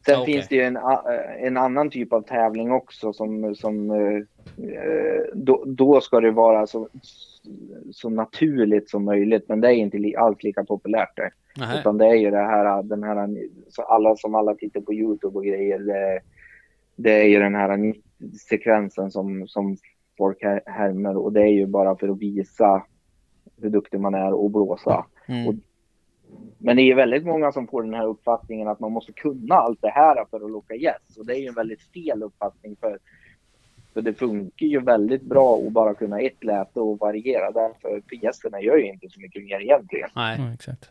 Sen Okej. finns det ju en, en annan typ av tävling också som, som eh, då, då ska det vara så, så naturligt som möjligt men det är inte alls lika populärt där. Nähä. Utan det är ju det här, den här, så alla som alla tittar på Youtube och grejer, det, det är ju den här sekvensen som, som folk här- härmar och det är ju bara för att visa hur duktig man är och blåsa. Mm. Men det är ju väldigt många som får den här uppfattningen att man måste kunna allt det här för att locka gäst. Och det är ju en väldigt fel uppfattning för, för det funkar ju väldigt bra att bara kunna ett läte och variera därför för gästerna gör ju inte så mycket mer egentligen. Nej. Ja, exakt.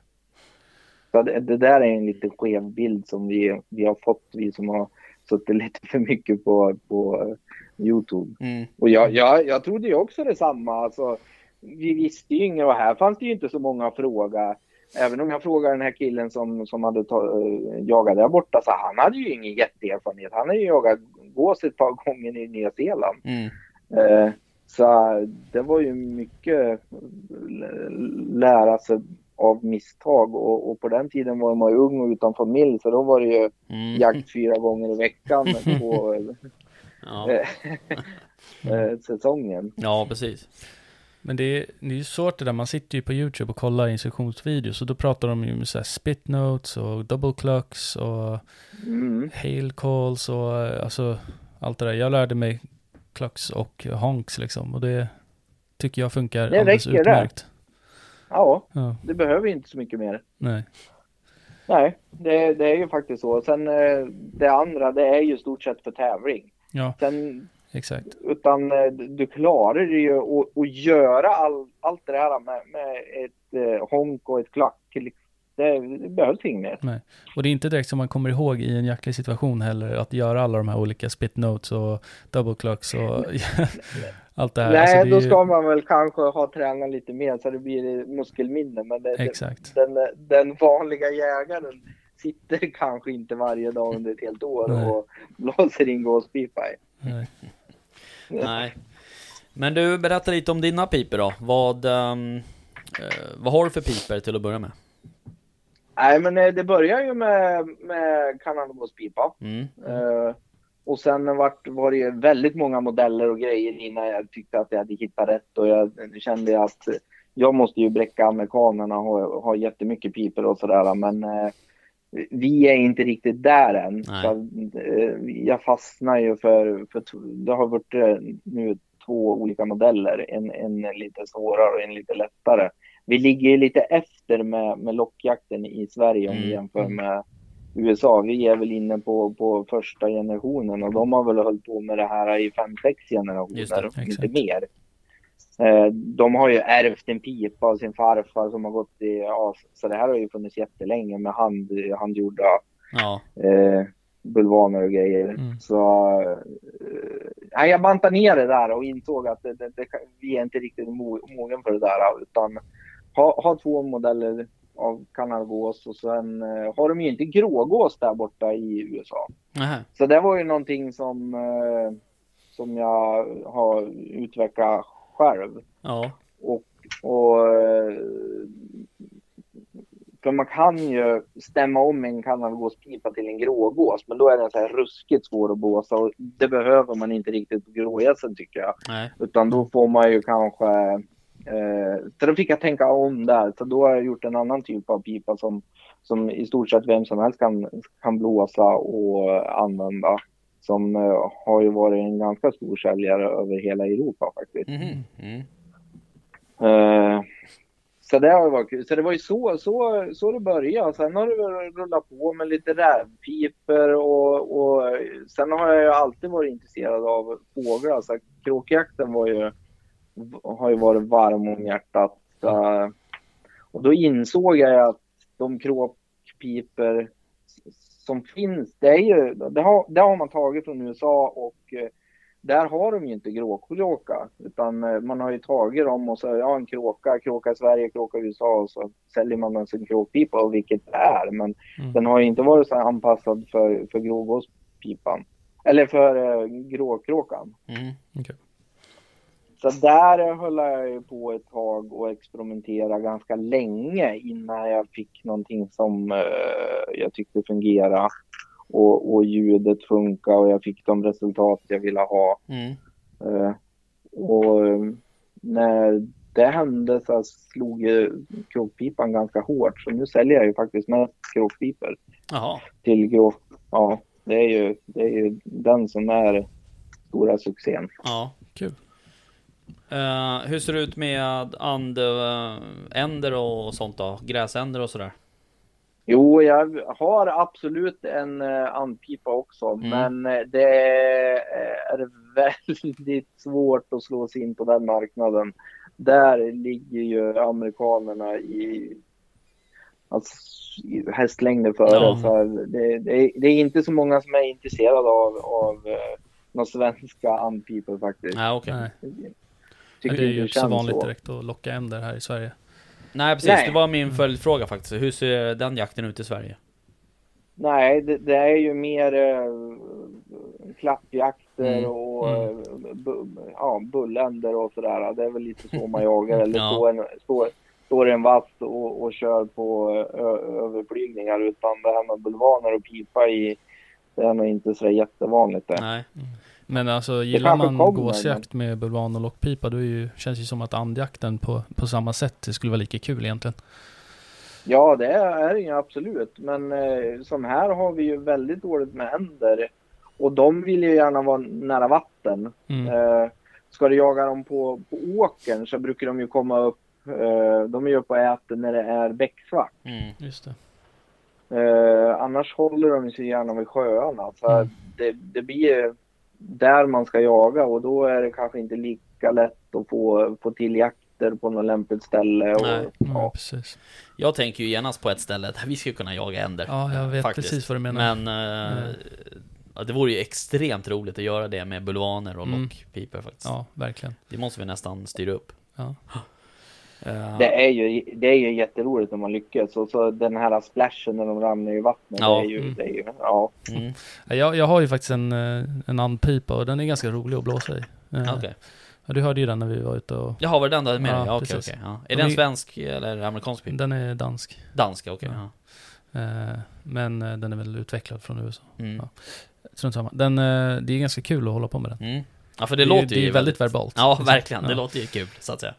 Så det, det där är en lite skev bild som vi, vi har fått, vi som har suttit lite för mycket på, på Youtube. Mm. Och jag, jag, jag trodde ju också detsamma. Alltså, vi visste ju inget och här fanns det ju inte så många att fråga. Även om jag frågar den här killen som, som hade ta, eh, jagat där borta så han hade ju ingen jätteerfarenhet. Han hade ju jagat gås ett par gånger i Nya Zeeland. Mm. Eh, så det var ju mycket lära sig av misstag och, och på den tiden var man ju ung och utan familj så då var det ju Mm. jakt fyra gånger i veckan på Ja. eh, säsongen. ja, precis. Men det är, det är ju svårt det där, man sitter ju på YouTube och kollar instruktionsvideos och då pratar de ju med så här spit notes och double clucks och Mm. hail calls och eh, alltså allt det där. Jag lärde mig clucks och honks liksom och det tycker jag funkar Det alldeles räcker det. Ja, Ja, det behöver inte så mycket mer. nej. Nej, det, det är ju faktiskt så. Sen eh, det andra, det är ju stort sett för tävling. Ja, Sen, exakt. utan eh, du klarar det ju att, att göra all, allt det här med, med ett eh, honk och ett klack. Det, det behövs inget mer. Och det är inte direkt som man kommer ihåg i en jacklig situation heller att göra alla de här olika spit notes och double clucks och allt det här. Nej, Alltså, det då ju- ska man väl kanske ha tränat lite mer så det blir muskelminne. Men det, Exakt. den, den vanliga jägaren sitter kanske inte varje dag under ett helt år Nej. och blåser in gåspipa i. Nej. Nej. Men du, berätta lite om dina piper då. Vad, eh, vad har du för piper till att börja med? Nej, men eh, det börjar ju med, med kanadagåspipa. Mm. Eh, och sen vart, var det ju väldigt många modeller och grejer innan jag tyckte att jag hade hittat rätt. Och jag kände att jag måste ju bräcka amerikanerna och ha, ha jättemycket piper och sådär. Men eh, vi är inte riktigt där än. Så, eh, jag fastnar ju för, för det har varit eh, nu två olika modeller. En, en lite svårare och en lite lättare. Vi ligger ju lite efter med, med lockjakten i Sverige om vi Mm. jämför med USA. Vi är väl inne på, på första generationen och de har väl hållit på med det här i fem, sex Just det, generationer, inte mer. Eh, De har ju ärvt en pipa av sin farfar som har gått i, ja, så det här har ju funnits jättelänge med hand, handgjorda Ja, eh, bulvaner och grejer. Mm. Så eh, jag bantade ner det där och insåg att det, det, det, vi är inte riktigt mo- mogen för det där. Utan ha, ha två modeller av kanadagås och sen eh, har de ju inte grågås där borta i USA. Nähä. Så det var ju någonting som, eh, som jag har utvecklat själv. ja, Och, och eh, för man kan ju stämma om en kanadagåspipa till en grågås, men då är den så här ruskigt svår att blåsa och det behöver man inte riktigt på grågässen tycker jag. nej, Utan då får man ju kanske, så då fick jag tänka om där, så då har jag gjort en annan typ av pipa som, som i stort sett vem som helst kan, kan blåsa och använda. Som eh, har ju varit en ganska stor säljare över hela Europa faktiskt. Mm. Eh, så det har varit kul. Så det var ju så, så, så det började. Sen har det rullat på med lite rävpiper och, och sen har jag ju alltid varit intresserad av fåglar. Så kråkjakten var ju, har ju varit varm om hjärtat. Eh, och då insåg jag att de kråkpiper som finns, det, är ju, det, har, det har man tagit från USA och eh, där har de ju inte gråkråka utan eh, man har ju tagit dem och så, ja en kråka, kråka i Sverige, kråka i USA och så säljer man den som kråkpipa och vilket det är. Men Mm. den har ju inte varit så anpassad för, för grågåspipan. Eller för eh, gråkråkan. Mm. Så där höll jag ju på ett tag och experimentera ganska länge innan jag fick någonting som eh, jag tyckte fungerade. Och, och ljudet funkar och jag fick de resultat jag ville ha. Mm. Eh, och eh, när det hände så slog ju kråkpipan ganska hårt. Så nu säljer jag ju faktiskt mest kråkpipor till grå. Ja, det är ju, det är ju den som är stora succén. ja. Kul. Eh, hur ser det ut med andänder och sånt då? Gräsänder och sådär? Jo, jag har absolut en uh, andpipa också, Mm. men eh, det är väldigt svårt att slå sig in på den marknaden. Där ligger ju amerikanerna i alltså, i hästlängder före. Ja. Så det, det, är, det är inte så många som är intresserade av, av uh, några svenska andpipor faktiskt. Nej, okej. Tycker det är ju inte så vanligt så. direkt att locka änder här i Sverige. Nej, precis. Nej. Det var min följdfråga faktiskt. Hur ser den jakten ut i Sverige? Nej, det, det är ju mer eh, klappjakter Mm, och mm. eh, bu, ja, bulländer och sådär. Det är väl lite så man jagar. Eller Ja. står, en, står, står en vass och, och kör på ö, överflygningar. Utan det här med bulvaner och pipa i, det är nog inte så jättevanligt det. Nej. Men alltså gillar man kommer, gåsjakt med bulvan och lockpipa då är ju, känns det ju som att andjakten på, på samma sätt det skulle vara lika kul egentligen. Ja, det är det ju absolut. Men eh, som här har vi ju väldigt dåligt med änder. Och de vill ju gärna vara nära vatten. Mm. Eh, ska du jaga dem på, på åkern så brukar de ju komma upp. Eh, de är ju uppe och äter när det är becksvart. Mm. Just det. Eh, annars håller de sig gärna vid sjöarna. Så Mm. det, det blir där man ska jaga och då är det kanske inte lika lätt att få, få till jakter på något lämpligt ställe. Och, Nej. Ja, ja. precis. Jag tänker ju genast på ett ställe där vi skulle kunna jaga änder. Ja, jag vet Faktiskt. precis vad du menar. Men eh, Mm. ja, det vore ju extremt roligt att göra det med bulvaner och Mm. lockpipor faktiskt. Ja, verkligen. Det måste vi nästan styra upp. Ja. Eh, Det är, ju, det är ju jätteroligt när man lyckas. Och så den här splashen när de ramlar i vattnet. Ja. Det är ju, Mm. det är ju, ja. mm. Ja, Jag, jag har ju faktiskt en, eh, en andpipa och den är ganska rolig att blåsa i. Eh, Okej. Ja, du hörde ju den när vi var ute och... Jaha, var det den du hade med Ja, dig? Ja, okej, okej. Ja. Är det en är- svensk eller amerikansk pipa? Den är dansk. Dansk, okej. Ja. ja. Men den är väl utvecklad från USA. Mm. Ja. Strunt samma. Den, det är ganska kul att hålla på med den. Mm. Ja, för det, är- låter det ju är väldigt verbalt. Ja, verkligen. Det låter ju kul, så att säga.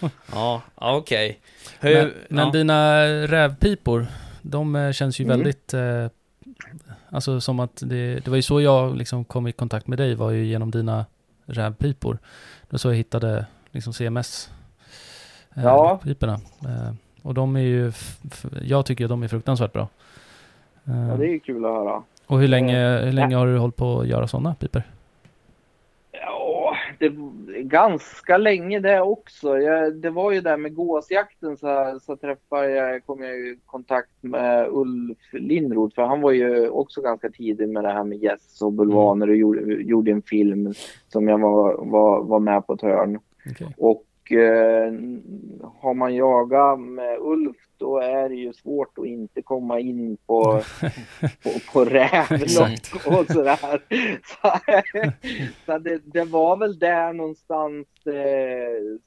Ja. Okej. Hur... Men, men ja. dina rävpipor, de eh, känns ju Mm. väldigt... Eh, alltså som att det, det var ju så jag liksom kom i kontakt med dig, var ju genom dina rävpipor. Det var så jag hittade liksom CMS eh, Ja. piporna. Eh, och de är ju, jag tycker att de är fruktansvärt bra. Eh, Ja, det är ju kul att höra. och hur länge, hur länge har du hållit på att göra sådana pipor? Det ganska länge det också. Jag, det var ju där med gåsjakten så, så träffade jag, kom jag i kontakt med Ulf Lindroth för han var ju också ganska tidig med det här med gäss och bulvaner och gjorde, gjorde en film som jag var, var, var med på ett hörn. Okej. Och eh, har man jagat med Ulf då är det ju svårt att inte komma in på, på, på rävlock och sådär. Så, så det, det var väl där någonstans eh,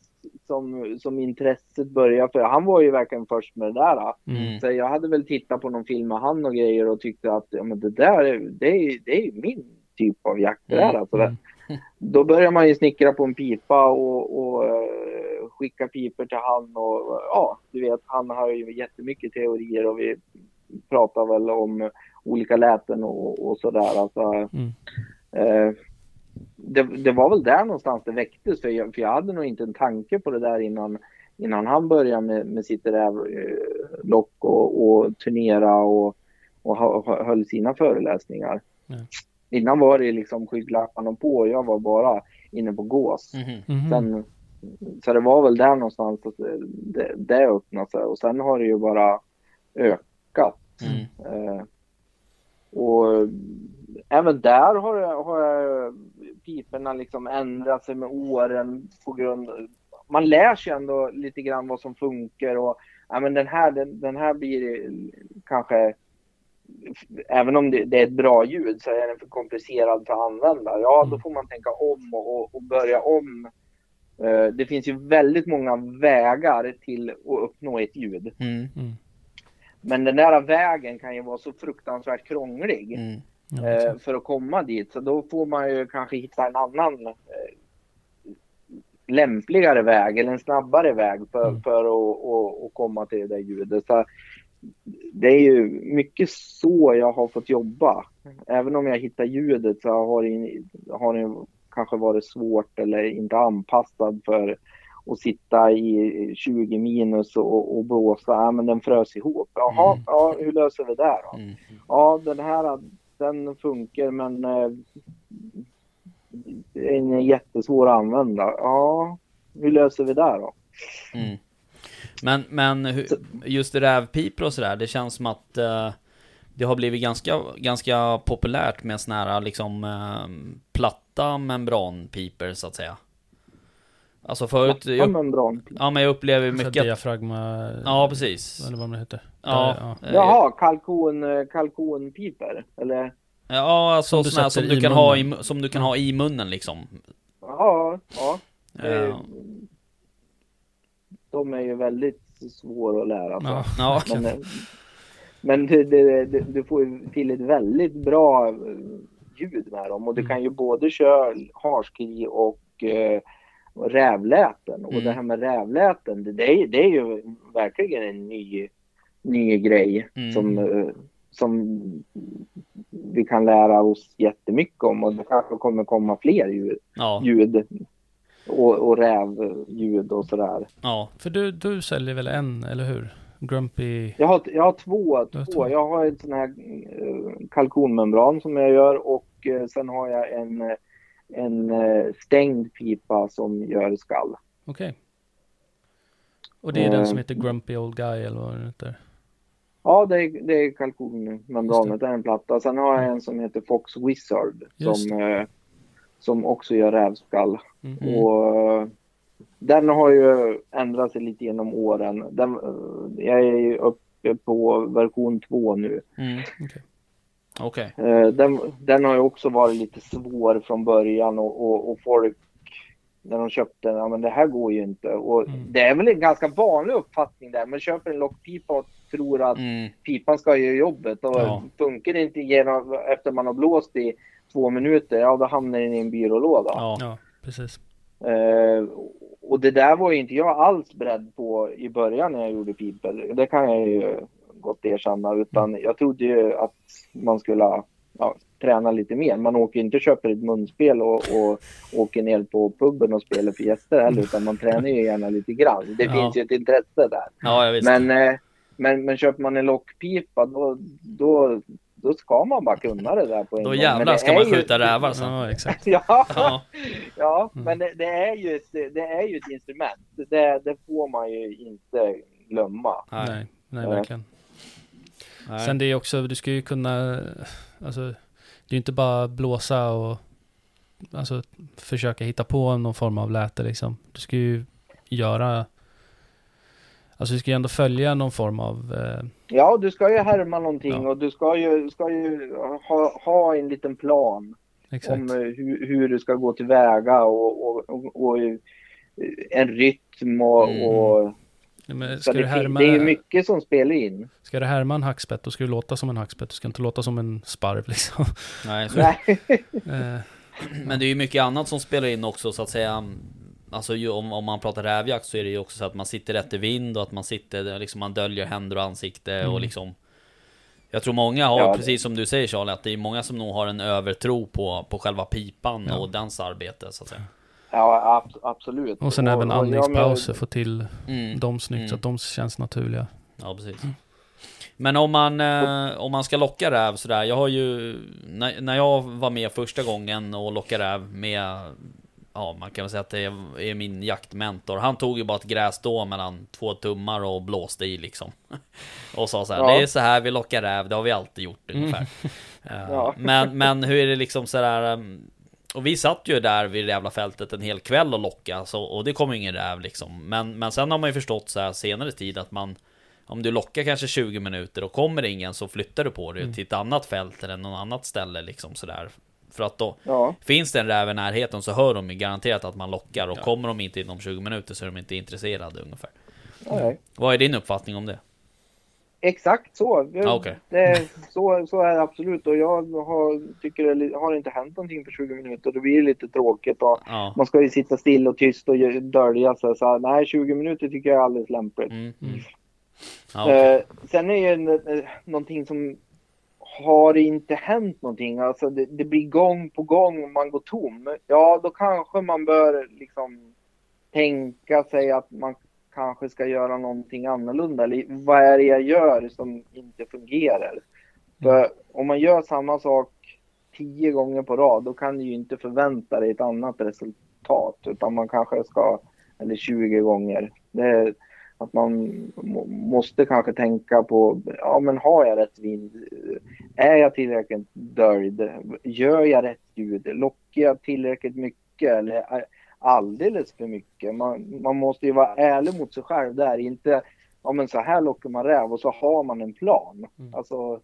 som, som intresset började. För han var ju verkligen först med det där. Mm. Så jag hade väl tittat på någon film med han och grejer och tyckte att ja, men det där är, det är, det är min typ av jakt. Det där, Mm. alltså. Det- Då börjar man ju snickra på en pipa och, och eh, skicka pipor till han och ja, du vet, han har ju jättemycket teorier och vi pratar väl om olika läten och, och sådär. Alltså, Mm. eh, det, det var väl där någonstans det väcktes för jag, för jag hade nog inte en tanke på det där innan, innan han började med, med sitt rävlock och, och turnera och, och hö- höll sina föreläsningar. Ja. Innan var det liksom skygglapparna på och jag var bara inne på gås. Mhm. Mhm. Sen, så det var väl där någonstans att det, det, öppnade sig och sen har det ju bara ökat. Mm. Eh, och även där har, jag- har jag piporna liksom ändrat sig med åren på grund man lär sig ändå lite grann vad som funkar och ja, men den här, den, den här blir kanske även om det, det är ett bra ljud så är den för komplicerad för att använda. Ja, då Mm. får man tänka om och, och, och börja om. Eh, Det finns ju väldigt många vägar till att uppnå ett ljud. Mm. Mm. Men den där vägen kan ju vara så fruktansvärt krånglig Mm. Ja, eh, för att komma dit. Så då får man ju kanske hitta en annan eh, lämpligare väg eller en snabbare väg för, Mm. för att, att, att komma till det där ljudet. Så det är ju mycket så jag har fått jobba. Även om jag hittar ljudet så har det, har det kanske varit svårt eller inte anpassad för att sitta i 20 minus och, och blåsa. Ja, men den frös ihop. Jaha, Mm. ja, hur löser vi det då? Mm. Ja, den här den funkar men eh, den är jättesvår att använda. Ja, hur löser vi det då? Mm. Men, men just rävpipor och sådär, det känns som att eh, det har blivit ganska, ganska populärt med såna här liksom eh, platta membranpipor så att säga. Alltså förut, Ja, jag, men bra. ja men jag upplever Så här mycket att, diafragma... Ja precis. Eller vad det heter. Ja, Där, eh, Jaha, kalkon, eh, kalkonpiper? Eller? ja alltså Som såna här som du kan ha i, som du kan ha i munnen liksom. Ja, ja. Eh, De är ju väldigt svåra att lära sig. Ja. ja, Men, men det, det, du får ju till ett väldigt bra eh, ljud med dem och du Mm. kan ju både köra harskri och eh, rävläten. Och Mm. det här med rävläten, det, det, är, det är ju verkligen en ny, ny grej Mm. som, eh, som vi kan lära oss jättemycket om och det kanske kommer komma fler ljud, ja, ljud och, och rävljud och sådär. ja. För du, du säljer väl en, eller hur? Grumpy... Jag har, jag har två, två. två. Jag har en sån här eh, kalkonmembran som jag gör och eh, sen har jag en, eh, en stängd pipa som gör skall. Okej. Och det är den Eh, som heter Grumpy Old Guy eller vad den heter? Ja, det är, det är kalkonmembranet, det är en platta. Sen har jag en som heter Fox Wizard Just som, som också gör rävskall. Mm. Mm. Och den har ju ändrat sig lite genom åren. Den, eh, jag är ju uppe på version 2 nu. Mm. Okej. Okej. Eh, Den, den har ju också varit lite svår från början och, och, och folk när de köpte den, ja men det här går ju inte. Och Mm. det är väl en ganska vanlig uppfattning där. Man köper en lockpipa och tror att Mm. pipan ska göra jobbet. Och Ja. funkar det inte genom, efter man har blåst i två minuter, ja då hamnar den i en byrålåda. Ja. Ja, precis. Eh, och det där var ju inte jag alls beredd på i början när jag gjorde pipor. Det kan jag ju gott erkänna. Utan jag trodde ju att man skulle ja, träna lite mer. Man åker ju inte och köper ett munspel och, och åker ner på puben och spelar för gäster heller. Utan man tränar ju gärna lite grann. Det Ja. finns ju ett intresse där. Ja. Men, eh, men, men köper man en lockpipa då, då, då ska man bara kunna det där på en Då gång. Jävlar det ska man ju- skjuta rävar sen. Ja, exakt. Ja, Ja. ja Mm. men det, det, är ju ett, det är ju ett instrument. Det, det får man ju inte glömma. Nej. Nej, Ja. verkligen. Nej. Sen det är också, du ska ju kunna, alltså, det är ju inte bara blåsa och alltså, försöka hitta på någon form av läte liksom. Du ska ju göra, alltså du ska ju ändå följa någon form av, eh, Ja, du ska ju härma någonting Ja. och du ska ju, ska ju ha, ha en liten plan exakt. om eh, hur, hur du ska gå tillväga och, och, och, och en rytm och, Mm. och Ja, ska, det, härma, det är ju mycket som spelar in. ska du härma en hackspett, då ska du låta som en hackspett. Du ska inte låta som en sparv liksom. Nej, så Nej. Eh, Men det är ju mycket annat som spelar in också så att säga Alltså ju, om, om man pratar rävjakt så är det ju också så att man sitter rätt i vind och att man sitter liksom Man döljer händer och ansikte och Mm. liksom Jag tror många har, Ja, det- precis som du säger Charlie, att det är många som nog har en övertro på, på själva pipan Ja. och dens arbete så att säga Ja, ab- absolut. och sen även och med- andningspauser, få till mm. dem snyggt Mm. så att de känns naturliga. Ja, precis. Men om man, eh, om man ska locka räv sådär, jag har ju, när, när jag var med första gången och lockade räv med, ja man kan väl säga att det är, min jaktmentor. Han tog ju bara ett grässtå mellan två tummar och blåste i liksom. Och sa så här, Ja. det är så här vi lockar räv, det har vi alltid gjort ungefär. Eh, Ja. men, men hur är det liksom sådär, um, och vi satt ju där vid det jävla fältet en hel kväll och lockade, så, och det kom ju ingen räv liksom. Men, men sen har man ju förstått så här senare tid att man om du lockar kanske 20 minuter och kommer ingen så flyttar du på dig Mm. till ett annat fält eller något annat ställe liksom sådär. För att då Ja, finns det en räv i närheten så hör de ju garanterat att man lockar och Ja. kommer de inte inom 20 minuter så är de inte intresserade ungefär. nej. Vad är din uppfattning om det? Exakt så. Ah, okej. det, så. Så är det absolut. Och jag har, tycker det har inte hänt någonting på 20 minuter. Då blir det lite tråkigt. Och Ja. man ska ju sitta still och tyst och dölja sig. Så nej, 20 minuter tycker jag är alldeles lämpligt. Mm. Mm. Ja, okej. Eh, sen är ju eh, någonting som har det inte hänt någonting. Alltså det, det blir gång på gång och man går tom. Ja, då kanske man bör liksom tänka sig att man kanske ska göra någonting annorlunda. Eller vad är det jag gör som inte fungerar? För om man gör samma sak tio gånger på rad, då kan du ju inte förvänta dig ett annat resultat. Utan man kanske ska, eller 20 gånger. Det, att man må- måste kanske tänka på, ja men har jag rätt vind? Är jag tillräckligt döljd? Gör jag rätt ljud? Lockar jag tillräckligt mycket eller alldeles för mycket? Man, man måste ju vara ärlig mot sig själv där, inte ja men så här lockar man räv och så har man en plan. Mm. Alltså,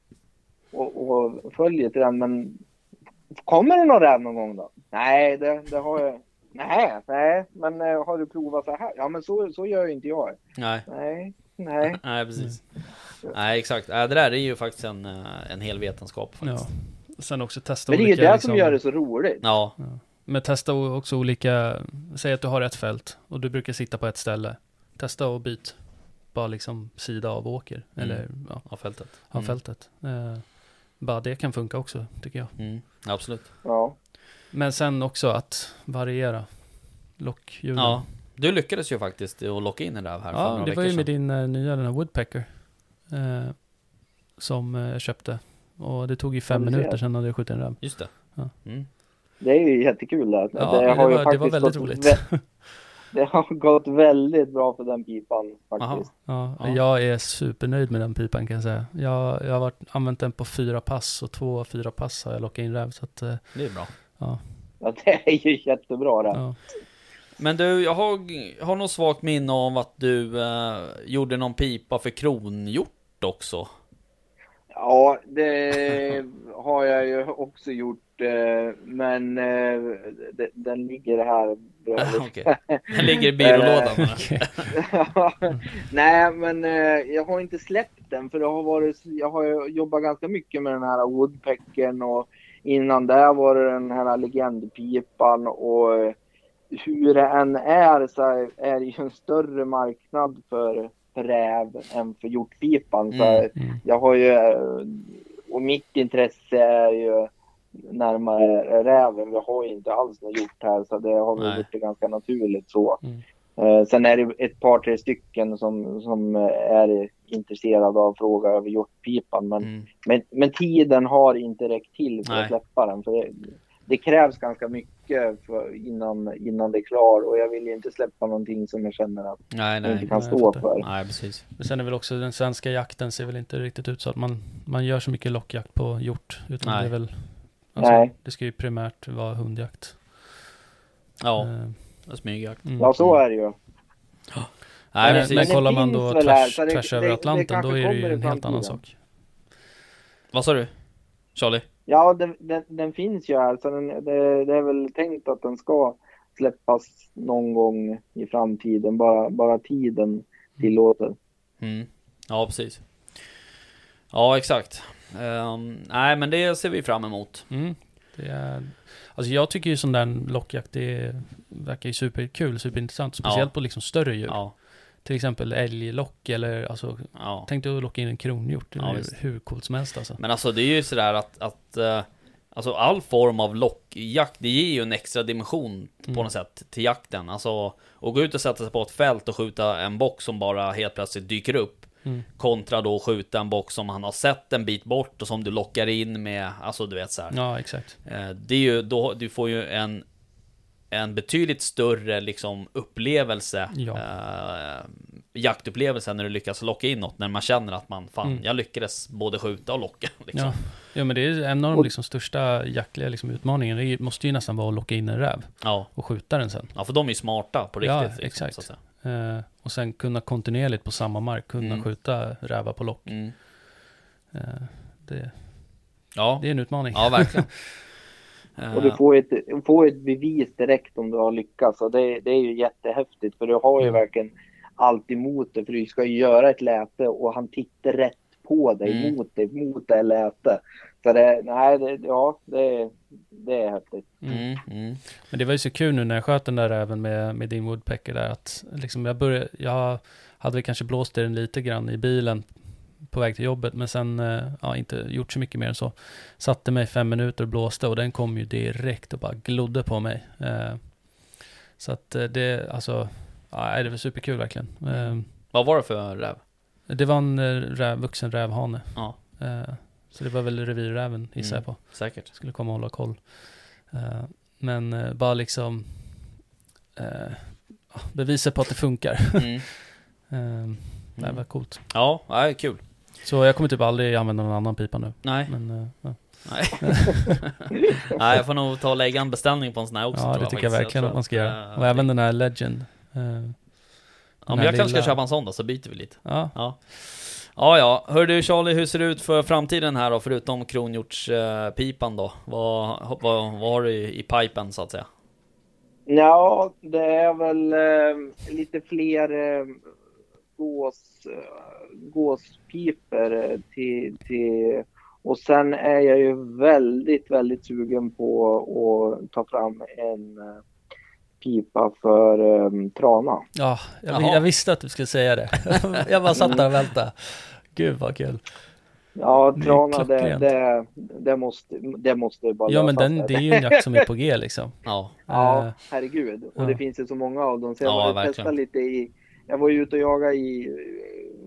och, och följer till den men kommer det någon räv någon gång då? Nej, det, det har jag Nej, nej, men eh, har du provat så här? Ja, men så, så gör ju inte jag. Nej. Nej, nej. Nej, precis. Nej, exakt. Nej, det där är ju faktiskt en, eh, en hel vetenskap Ja. faktiskt. Sen också testa Men det är ju olika... det liksom, som gör det så roligt. Ja. Men testa också olika, säg att du har ett fält och du brukar sitta på ett ställe. Testa och byt. Bara liksom sida av åker. Mm. Eller ja, Av fältet. av Mm. fältet. Eh, bara det kan funka också, tycker jag. Mm. Absolut. Ja. Men sen också att variera lockljuden. Ja. Du lyckades ju faktiskt att locka in en räv här för Ja, några det var ju med sedan. din eh, nya, den här Woodpecker. Eh, som eh, jag köpte. Och det tog ju fem Ja, du ser. minuter sedan hade jag skjutit en räv. Just det. Ja. Mm. Det är ju jättekul. Där. Ja, det, ju var, det var faktiskt väldigt gått roligt. vä- det har gått väldigt bra för den pipan faktiskt. Ja, Ja. Jag är supernöjd med den pipan kan jag säga. Jag, jag har varit, använt den på fyra pass och två av fyra pass har jag lockat in räv. Så att, eh, Det är bra. Ja, Ja, det är ju jättebra det. ja. Men du, jag har, har något svagt minne av att du eh, gjorde någon pipa för kronhjort också. Ja, det har jag ju också gjort men eh, de- den ligger här. Okej. Den ligger i byrålådan. Eh? Nej, men eh, jag har inte släppt den för det har varit, jag har jobbat ganska mycket med den här woodpecken och innan det var det den här legendpipan och eh, hur det än är så är det ju en större marknad för, för räv än för hjortpipan. Så Mm. Jag har ju, eh, och mitt intresse är ju närmare räven. Vi har ju inte alls något gjort här så det har väl blivit ganska naturligt så. Mm. Eh, sen är det ett par, tre stycken som, som är intresserade av fråga över hjortpipan. Men, Mm. men, men tiden har inte räckt till för Nej. att släppa den. För det, det krävs ganska mycket för, innan, innan det är klar och jag vill ju inte släppa någonting som jag känner att Nej, jag nej. inte kan nej, jag stå för. Nej, precis. Men sen är väl också den svenska jakten ser väl inte riktigt ut så att man, man gör så mycket lockjakt på hjort. Utan Nej. det är väl... Alltså, Nej. Det ska ju primärt vara hundjakt. Ja, Eh, smygjakt. mm. Ja, så är det ju. Nej, men, men Men det kollar man då här, tvärs, så det- tvärs det- över det Atlanten, kanske då är det ju en helt annan sak. Vad sa du? Charlie? Ja, den, den, den finns ju här så den, det, det är väl tänkt att den ska släppas någon gång i framtiden. Bara, bara tiden tillåter. Mm. Ja, precis. Ja, exakt. Ehm, nej, men det ser vi fram emot. Mm. Det är, alltså jag tycker ju sån där lockjakt, det verkar ju superkul, superintressant. Speciellt Ja. på liksom större djur. Ja, Till exempel älglock eller alltså, ja. tänk dig att locka in en kronhjort. Det Ja, är visst. hur coolt som helst alltså. Men alltså det är ju sådär att, att eh, Alltså all form av lockjakt, det ger ju en extra dimension på Mm. något sätt till jakten. Alltså, att gå ut och sätta sig på ett fält och skjuta en bock som bara helt plötsligt dyker upp. Mm. Kontra då skjuta en bock som han har sett en bit bort och som du lockar in med, alltså du vet så här. Ja, exakt. Eh, Det är ju, då, du får ju en En betydligt större liksom upplevelse Ja. eh, Jaktupplevelse när du lyckas locka in något När man känner att man, fan, Mm. jag lyckades både skjuta och locka liksom. Ja. ja, men det är en av de liksom största jaktliga liksom utmaningarna. Det måste ju nästan vara att locka in en räv Ja, och skjuta den sen. ja för de är ju smarta på Ja, riktigt. liksom, exakt. säga. Eh, och sen kunna kontinuerligt på samma mark kunna Mm. skjuta rävar på lock. Mm. Eh, det, Ja, det är en utmaning. ja verkligen. Och du Eh, får ett, får ett bevis direkt om du har lyckats. Och det, det är ju jättehäftigt för du har ju Mm. verkligen allt emot det. För du ska ju göra ett läte och han tittar rätt på dig, Mm. mot dig, mot det läte. Så det, nej, det, ja, det, det är häftigt. Mm. mm, mm. Men det var ju så kul nu när jag sköt den där även med, med din woodpecker där att liksom jag började, jag hade väl kanske blåst i den lite grann i bilen på väg till jobbet men sen, eh, ja inte gjort så mycket mer än så. Satte mig fem minuter och blåste och den kom ju direkt och bara glodde på mig. Eh, så att eh, det, alltså, ja det var superkul verkligen. Vad var det för räv? det var en räv, vuxen rävhane. Ja, så det var väl revirräven gissar jag Mm. på säkert. skulle komma och hålla koll. Eh, men eh, bara liksom uh, bevisa på att det funkar. Mm. Uh, Det Mm. var coolt. Ja, nej, kul. Så jag kommer typ aldrig använda någon annan pipa nu. Nej, Men ja, nej. nej, jag får nog ta och lägga en beställning på en sån här också. ja det tycker jag verkligen att man ska göra. Och även den här Legend. Eh, Ja, den men jag kanske ska köpa en sån då, så byter vi lite. ja, Ja. Ja, ja. Hör du Charlie, hur ser det ut för framtiden här då, förutom kronhjortspipan då? Vad, vad, vad har du i, i pipen så att säga? Ja, det är väl eh, lite fler eh, gås, eh, gåspipor eh, till, till... Och sen är jag ju väldigt, väldigt sugen på att ta fram en eh, pipa för eh, trana. ja jag, jag visste att du skulle säga det. jag bara satt där och väntade. Gud vad kul. Ja, trana det, det, det, måste, det måste bara Ja men den, det är ju en jakt som är på G liksom. Ja, Ja, Eh, herregud. Och ja. det finns ju så många av dem. Så jag Ja, var verkligen. testade lite i... Jag var ju ute och jagade i...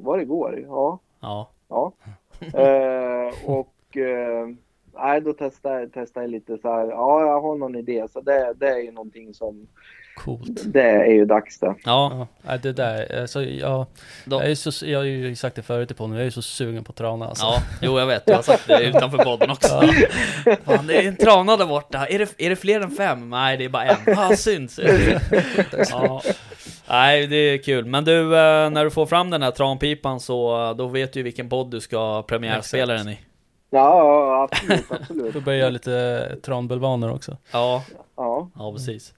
Var det igår? Ja. ja. Ja. eh, och... Eh, nej, då testade, testade jag lite så här. Ja, jag har någon idé. Så det, det är ju någonting som... Coolt. Det är ju dags det. Ja, Ja, det där, alltså, jag, jag, är så, jag har ju sagt det förut i podden, jag är så sugen på trana alltså. ja, jo jag vet, jag har sagt det utanför podden också. Fan, det är en trana där borta. Är det, är det fler än fem? Nej, det är bara en. Ah, synd. Ja. Nej, det är kul. Men du, eh, när du får fram den här tranpipan så eh, då vet du vilken podd du ska premiärspela den i. Ja, absolut, absolut. Då börjar jag lite tranbulvaner också. Ja, Ja. ja precis.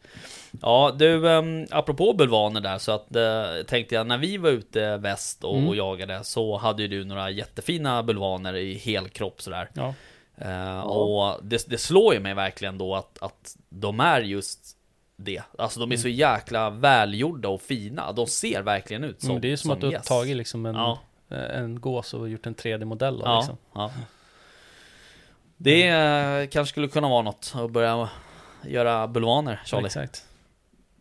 Ja, du, um, apropå bulvaner där så att uh, tänkte jag när vi var ute väst och, Mm. och jagade så hade ju du några jättefina bulvaner i helkropp sådär. Ja. Eh, Och det, det slår ju mig verkligen då att, att de är just det. Alltså de är så jäkla välgjorda och fina. De ser verkligen ut som Mm, det är ju som, att du har tagit liksom en, Ja. eh, en gås och gjort en 3D-modell av Ja, liksom. ja. Det eh, kanske skulle kunna vara något att börja göra bulvaner, Charlie. Exakt.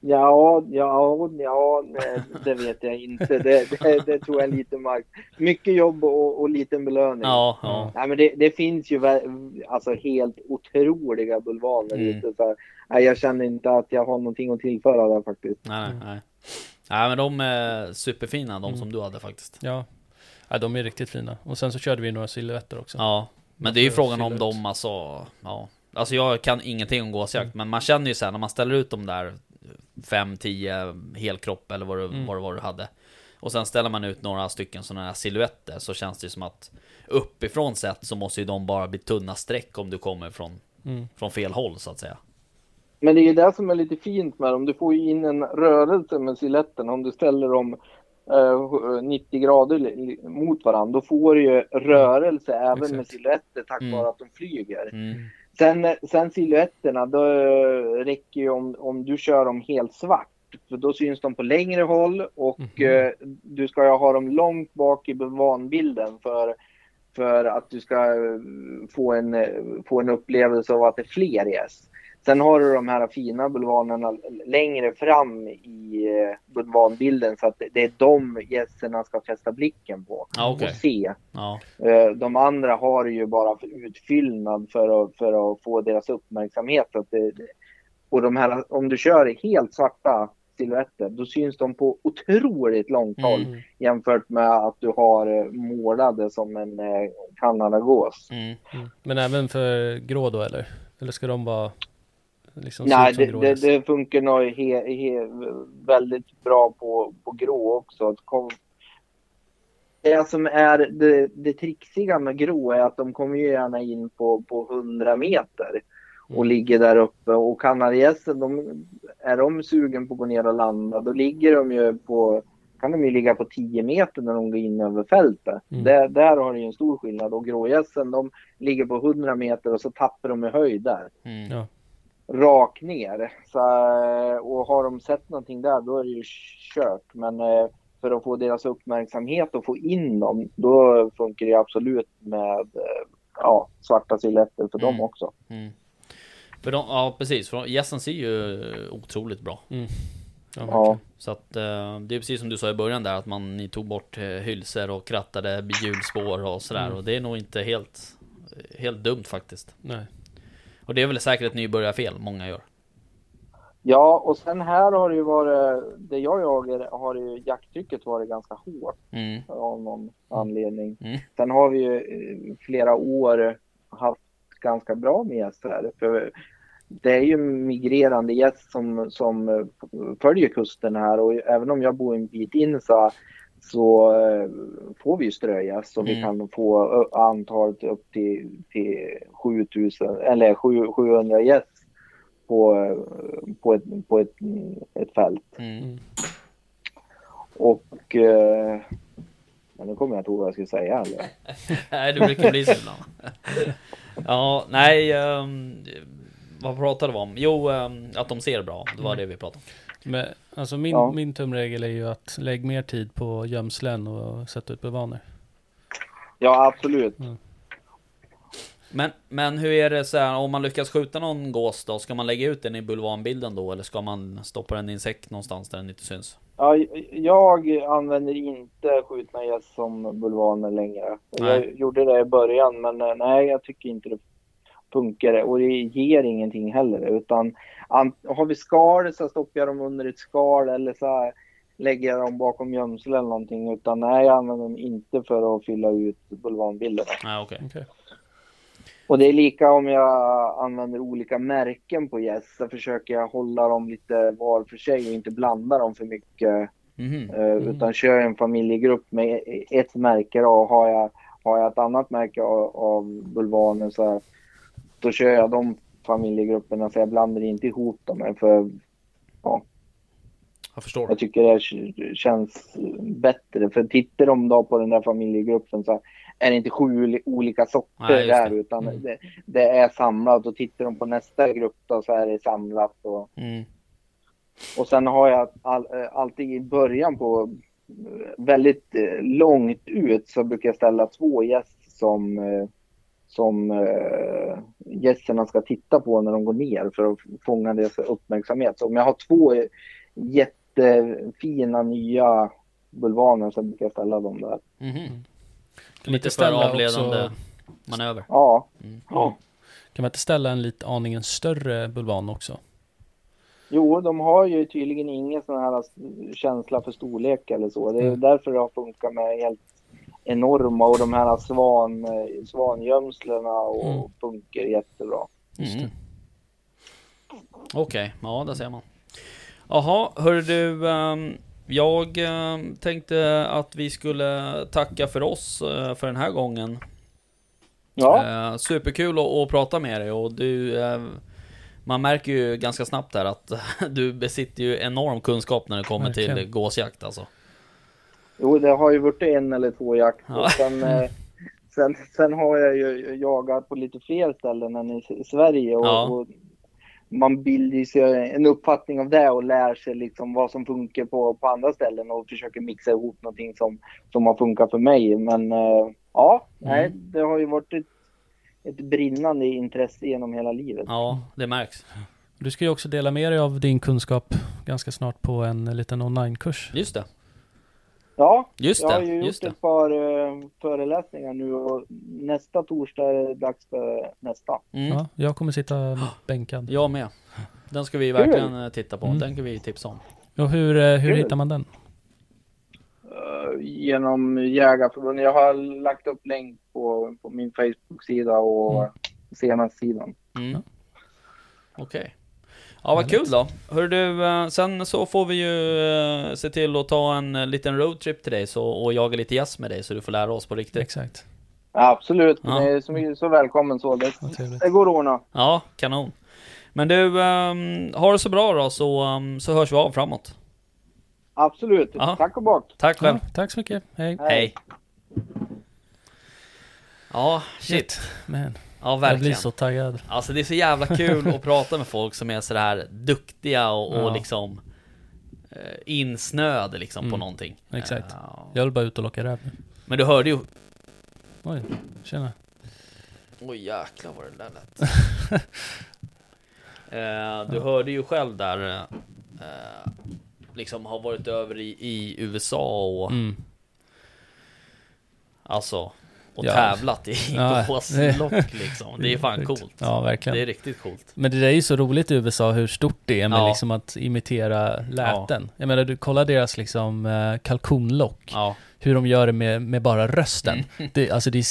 Ja, ja, ja, nej, det vet jag inte. Det, det, det tror jag är lite mark. Mycket jobb och, och liten belöning. Ja, ja. Nej, men det, det finns ju alltså helt otroliga bulvaner Mm. ute. Så här, nej, jag känner inte att jag har någonting att tillföra där faktiskt. Nej, nej. Nej men de är superfina, de som du hade faktiskt. Ja. ja, de är riktigt fina. Och sen så körde vi några silhuetter också. Ja, men det är ju frågan om dem alltså, ja. Alltså jag kan ingenting om gåsjakt, men man känner ju sen när man ställer ut dem där 5-10 helkropp eller vad, du, Mm. vad, det var du hade. Och sen ställer man ut några stycken sådana här silhuetter så känns det som att uppifrån sett så måste ju de bara bli tunna streck om du kommer från, Mm. från fel håll så att säga. Men det är ju det som är lite fint med dem. Du får ju in en rörelse med siluetten. Om du ställer dem eh, 90 grader li- li- mot varandra, då får du ju rörelse även Exakt. med siluetter tack Mm. vare att de flyger. Mm. Sen, sen siluetterna, då räcker ju om, om du kör dem helt svart. För då syns de på längre håll och Mhm. eh, du ska ju ha dem långt bak i vanbilden för, för att du ska eh, få en, eh, få en upplevelse av att det är fler gäss. Sen har du de här fina bulvanerna längre fram i eh, bulvanbilden så att det- är de gästerna ska fästa blicken på Ja, okej. och se. Ja, Eh, De andra har ju bara utfyllnad för att, för att få deras uppmärksamhet. Och de här, om du kör helt svarta silhuetter, då syns de på otroligt långt håll Mm. jämfört med att du har eh, målade som en kanadagås. mm. Mm. Men även för grå då eller? Eller ska de vara liksom Nej, det, det, det funkar nog he, he, väldigt bra på, på grå också. Att kom, det som är det, det trixiga med grå är att de kommer ju gärna in på, på 100 meter och Mm. ligger där uppe. Och kanadagässen, de, är de sugen på att gå ner och landa, då ligger de ju på kan de ju ligga på 10 meter när de går in över fältet. Mm. Där, där har det ju en stor skillnad. Och grågässen, de ligger på 100 meter och så tappar de i höjd där Mm. Ja. Rakt ner. Så, eh, och har de sett någonting där då är det ju kört. Men eh, för att få deras uppmärksamhet och få in dem då funkar det absolut med eh, ja, svarta silhuetter för dem Mm. också. Mm. För de, ja precis, för gässen ser ju otroligt bra. Mm. Ja, Ja. Så att det är precis som du sa i början där att man ni tog bort hylsor och krattade hjulspår och sådär Mm. och det är nog inte helt Helt dumt faktiskt. Nej. Och det är väl säkert ett nybörjarfel många gör. Ja, och sen här har det ju varit, det jag jagar har ju jakttrycket varit ganska hårt Mm. av någon anledning. Mm. Sen har vi ju eh, flera år haft ganska bra med gäss här. För det är ju migrerande gäss som, som följer kusten här och även om jag bor en bit in så, så eh, får vi ju strögäss och vi Mm. kan få ö- antalet upp till, till 7000 eller 7 700 gäss på, eh, på, ett, på ett, ett fält. Mm. Och eh, men nu kommer jag inte ihåg vad jag skulle säga. Eller? Nej, det brukar bli så ibland. ja, nej. ehm, vad pratade vi om? Jo, ehm, att de ser bra. Det var det vi pratade om. Men alltså min, Ja. min tumregel är ju att lägg mer tid på gömslen och sätta ut bulvaner. Ja, absolut. Men, men hur är det så här, om man lyckas skjuta någon gås då? Ska man lägga ut den i bulvanbilden då? Eller ska man stoppa den i en säck någonstans där den inte syns? Ja, jag använder inte skjutna gäss som bulvaner längre. Jag Nej. gjorde det i början, men eh, nej, jag tycker inte det funkar. Och det ger ingenting heller. Utan an- har vi skal så stoppar jag dem under ett skal eller så lägger jag dem bakom gömsel eller någonting. Utan nej, jag använder dem inte för att fylla ut bulvanbilderna. Nej, okej. Okej. Och det är lika om jag använder olika märken på gäss. Så försöker jag hålla dem lite var för sig och inte blanda dem för mycket. Mhm. Eh, Utan kör jag en familjegrupp med ett märke då, och har jag har jag ett annat märke av, av bulvaner så här, då kör jag de familjegrupperna så jag blandar inte ihop dem. För Jag förstår. jag tycker det känns bättre. För tittar de då på den där familjegruppen så är det inte sju oli- olika sorter Nej, där utan Mm. det, det är samlat. Och tittar de på nästa grupp då så är det samlat. Och, Mm. och sen har jag all, eh, alltid i början på eh, väldigt eh, långt ut så brukar jag ställa två gäss som som eh, gästerna ska titta på när de går ner för att fånga deras uppmärksamhet. Så om jag har två jättefina nya bulvaner så brukar jag ställa dem där. Kan man Lite inte för ställa avledande också, manöver. Ja, Mm. ja. kan man inte ställa en lite aningen större bulvan också? Jo, de har ju tydligen ingen sån här känsla för storlek eller så. Det är Mm. därför det har funkat med helt enorma och de här svan, svangömslena och Mm. funkar jättebra. Mm. Okej, ja där ser man. Jaha, hör du. ehm, jag ehm, tänkte att vi skulle tacka för oss eh, för den här gången. Ja, Eh, superkul att, prata med dig och du... eh, man märker ju ganska snabbt här att du besitter ju enorm kunskap när det kommer till Verkligen. gåsjakt alltså. Jo, det har ju varit en eller två jakter. Ja. Sen, eh, sen, sen har jag ju jagat på lite fler ställen än i Sverige. Och, Ja. och man bildar sig en uppfattning av det och lär sig liksom vad som funkar på, på andra ställen och försöker mixa ihop någonting som, som har funkat för mig. Men eh, ja, nej, Mm. det har ju varit ett, ett brinnande intresse genom hela livet. Ja, det märks. Du ska ju också dela med dig av din kunskap ganska snart på en liten onlinekurs. Just det. Ja, Just jag har det. ju gjort Just det. ett par eh, föreläsningar nu och nästa torsdag är det dags för nästa. Mm. Ja, jag kommer sitta bänkad. Jag med. Den ska vi verkligen eh, titta på. Mm. Den kan vi tipsa om. Och hur, eh, hur Kul. hittar man den? Eh, genom Jägarförbundet. Jag har lagt upp länk på, på min Facebook-sida och Mm. senaste-sidan. Mm. Okej. Ja, vad kul då. Hör du, eh, sen så får vi ju eh, se till att ta en eh, liten roadtrip till dig så, och jaga lite gäss med dig så du får lära oss på riktigt. Exakt. Absolut, Ja. ni är så, så välkommen så. Det, det går att ordna. Ja, kanon. Men du, um, ha det så bra då så, ehm, så hörs vi av framåt. Absolut. Ja. Tack och bock. Tack själv. Ja, tack så mycket. Hej. Hej. Ja, shit. Man, Ja, jag verkligen. blir så taggad. Alltså det är så jävla kul att prata med folk som är sådär duktiga och, och Ja. liksom eh, insnöade liksom på Mm, någonting. exakt. Ja. Jag vill bara ut och locka räv. Men du hörde ju... Oj, tjena. Oj jäklar vad det där lät. eh, du hörde ju själv där, eh, liksom har varit över i, i USA och Mm. alltså och Ja. tävlat i Ja, gåslock liksom. Det är fan coolt. Ja, verkligen. Det är riktigt coolt. Men det där är ju så roligt i USA hur stort det är med Ja. liksom att imitera läten. Jag menar, du kollar deras liksom eh, kalkonlock. Ja, Hur de gör det med, med bara rösten. Mm. Det, alltså det är,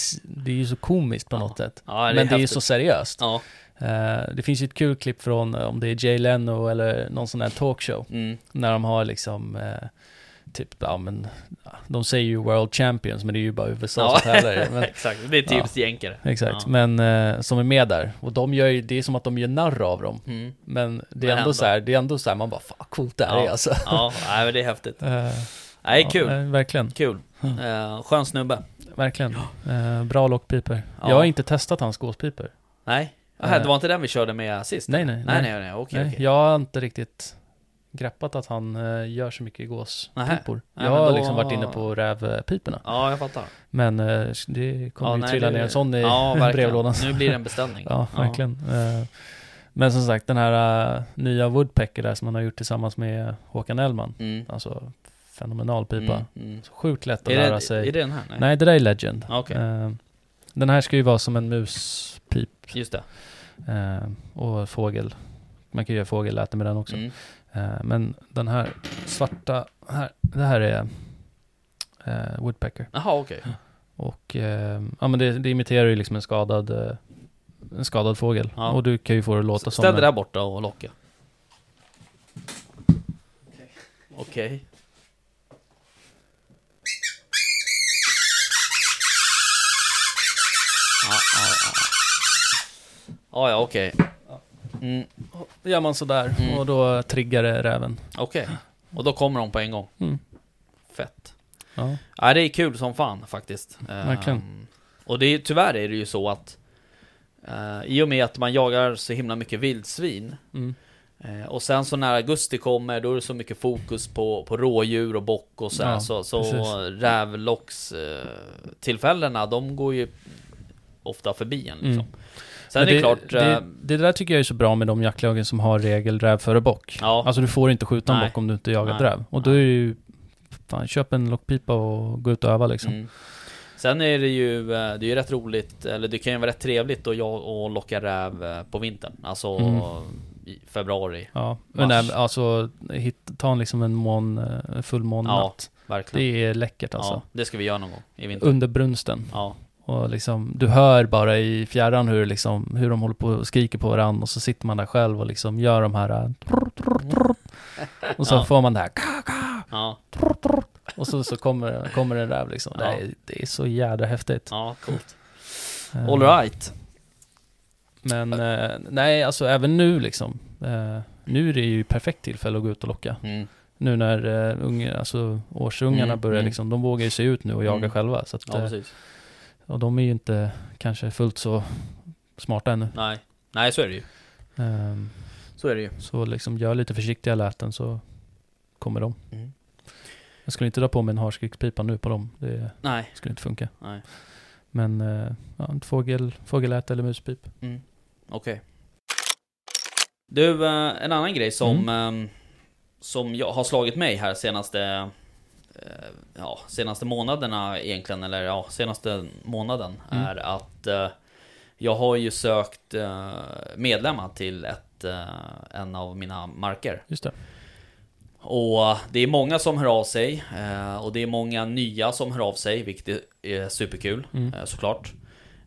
det är ju så komiskt på Ja. något sätt. ja det Men det är ju så seriöst. Ja, Eh, det finns ju ett kul klipp från, eh, om det är Jay Leno eller någon sån här talkshow. mm. När de har liksom, eh, typ, ja men, ja, de säger ju World Champions, men det är ju bara USA Ja. som tävlar. Men, exakt. Det är typiskt jänkare. exakt, Ja. men eh, som är med där. Och de gör ju, det är som att de gör narr av dem. Mm. Men det är Men ändå, ändå. så här, det är ändå så här, man bara, fan coolt det här Ja. är alltså. Ja, nej, men det är häftigt. Eh, Nej, ja, kul. eh, verkligen, Kul. Eh, skön snubbe. verkligen. Eh, bra lockpiper. Ja. Jag har inte testat hans gåspiper. Nej, Aha, det var inte den vi körde med sist? Nej, nej, nej, nej. nej, nej, okej, Nej, okej. Jag har inte riktigt greppat att han eh, gör så mycket gåspipor. Nej, Jag har då- liksom varit inne på rävpiporna. Ja, jag fattar. Men eh, det kommer Ja, ju nej, trilla det- ner en sån i ja, brevlådan. Nu blir det en beställning. Ja, verkligen. Eh, Men som sagt, den här nya Woodpecker där som han har gjort tillsammans med HåkanEllman. Mm. Alltså, fenomenal pipa. Mm, mm. Så sjukt lätt att Är, lära det, sig. är det den här? Nej. Nej, det där är Legend. Ja, Okej, Eh, Den här ska ju vara som en muspip. just det. Och fågel. Man kan ju göra fågelläte med den också. Mm. Eh, men den här svarta, här, det här är eh, Woodpecker. Jaha, okej. Okay. Och eh, ja, men det, det, imiterar ju liksom en skadad, eh, en skadad fågel. Ja. Och du kan ju få det att låta Ställ som... Ställ dig där borta och locka. Okej. Okay. Ah, ah, ah. ah, ja, okej. Okay. Mm, Då gör man sådär Mm. och då triggar det räven. okej. Och då kommer de på en gång. Mm. Fett. Ja. Ja, det är kul som fan faktiskt. Verkligen. Ehm, och det är, tyvärr är det ju så att eh, i och med att man jagar så himla mycket vildsvin Mm. eh, och sen så när augusti kommer då är det så mycket fokus på, på rådjur och bock och så, här, Ja, så, så precis. rävlocks eh, tillfällena de går ju ofta förbi en liksom. Mm. Sen är det, klart, det, eh, det där tycker jag är så bra med de jaktlagen som har regel räv före bock. Ja. Alltså du får inte skjuta en Nej. bock om du inte jagar Nej. räv. Och då är det ju, fan köp en lockpipa och gå ut och öva liksom. Mm. Sen är det ju, eh, det är ju rätt roligt, eller det kan ju vara rätt trevligt att jag och locka räv eh, på vintern. Alltså Mm. i februari, Ja, men även, alltså hit, ta en liksom en mån, eh, fullmånnatt. verkligen. Det är läckert alltså. Ja, det ska vi göra någon gång i vinter. Under brunsten. Ja, Och liksom, du hör bara i fjärran hur, liksom, hur de håller på och skriker på varandra och så sitter man där själv och liksom gör de här... äh, Och så Ja. får man det här... ja, Och så, så kommer, kommer en räv liksom. Det, Ja. är, det är så jädra häftigt. ja, coolt. Eh, All right. Men eh, nej, alltså även nu liksom. Eh, nu är det ju perfekt tillfälle att gå ut och locka. Mm. Nu när uh, unga, alltså årsungarna Mm, börjar mm. liksom, de vågar ju se ut nu och jaga Mm. själva. Så att, Ja, precis. Och de är ju inte kanske fullt så smarta ännu. Nej, nej så är det ju. Ehm, Så är det ju. Så liksom gör lite försiktiga läten så kommer de. Mm. Jag skulle inte dra på mig en harskrikspipa nu på dem. Det Nej, skulle inte funka. nej. Men eh, ja, ett fågel, fågelläte eller muspip. Mm. Okej. Du, eh, en annan grej som, Mm. eh, som jag har slagit mig här senaste, ja, senaste månaderna egentligen, eller ja, senaste månaden, Mm. är att eh, jag har ju sökt eh, medlemmar till ett, eh, en av mina marker. Just det. Och det är många som hör av sig eh, och det är många nya som hör av sig, vilket är superkul Mm. eh, såklart.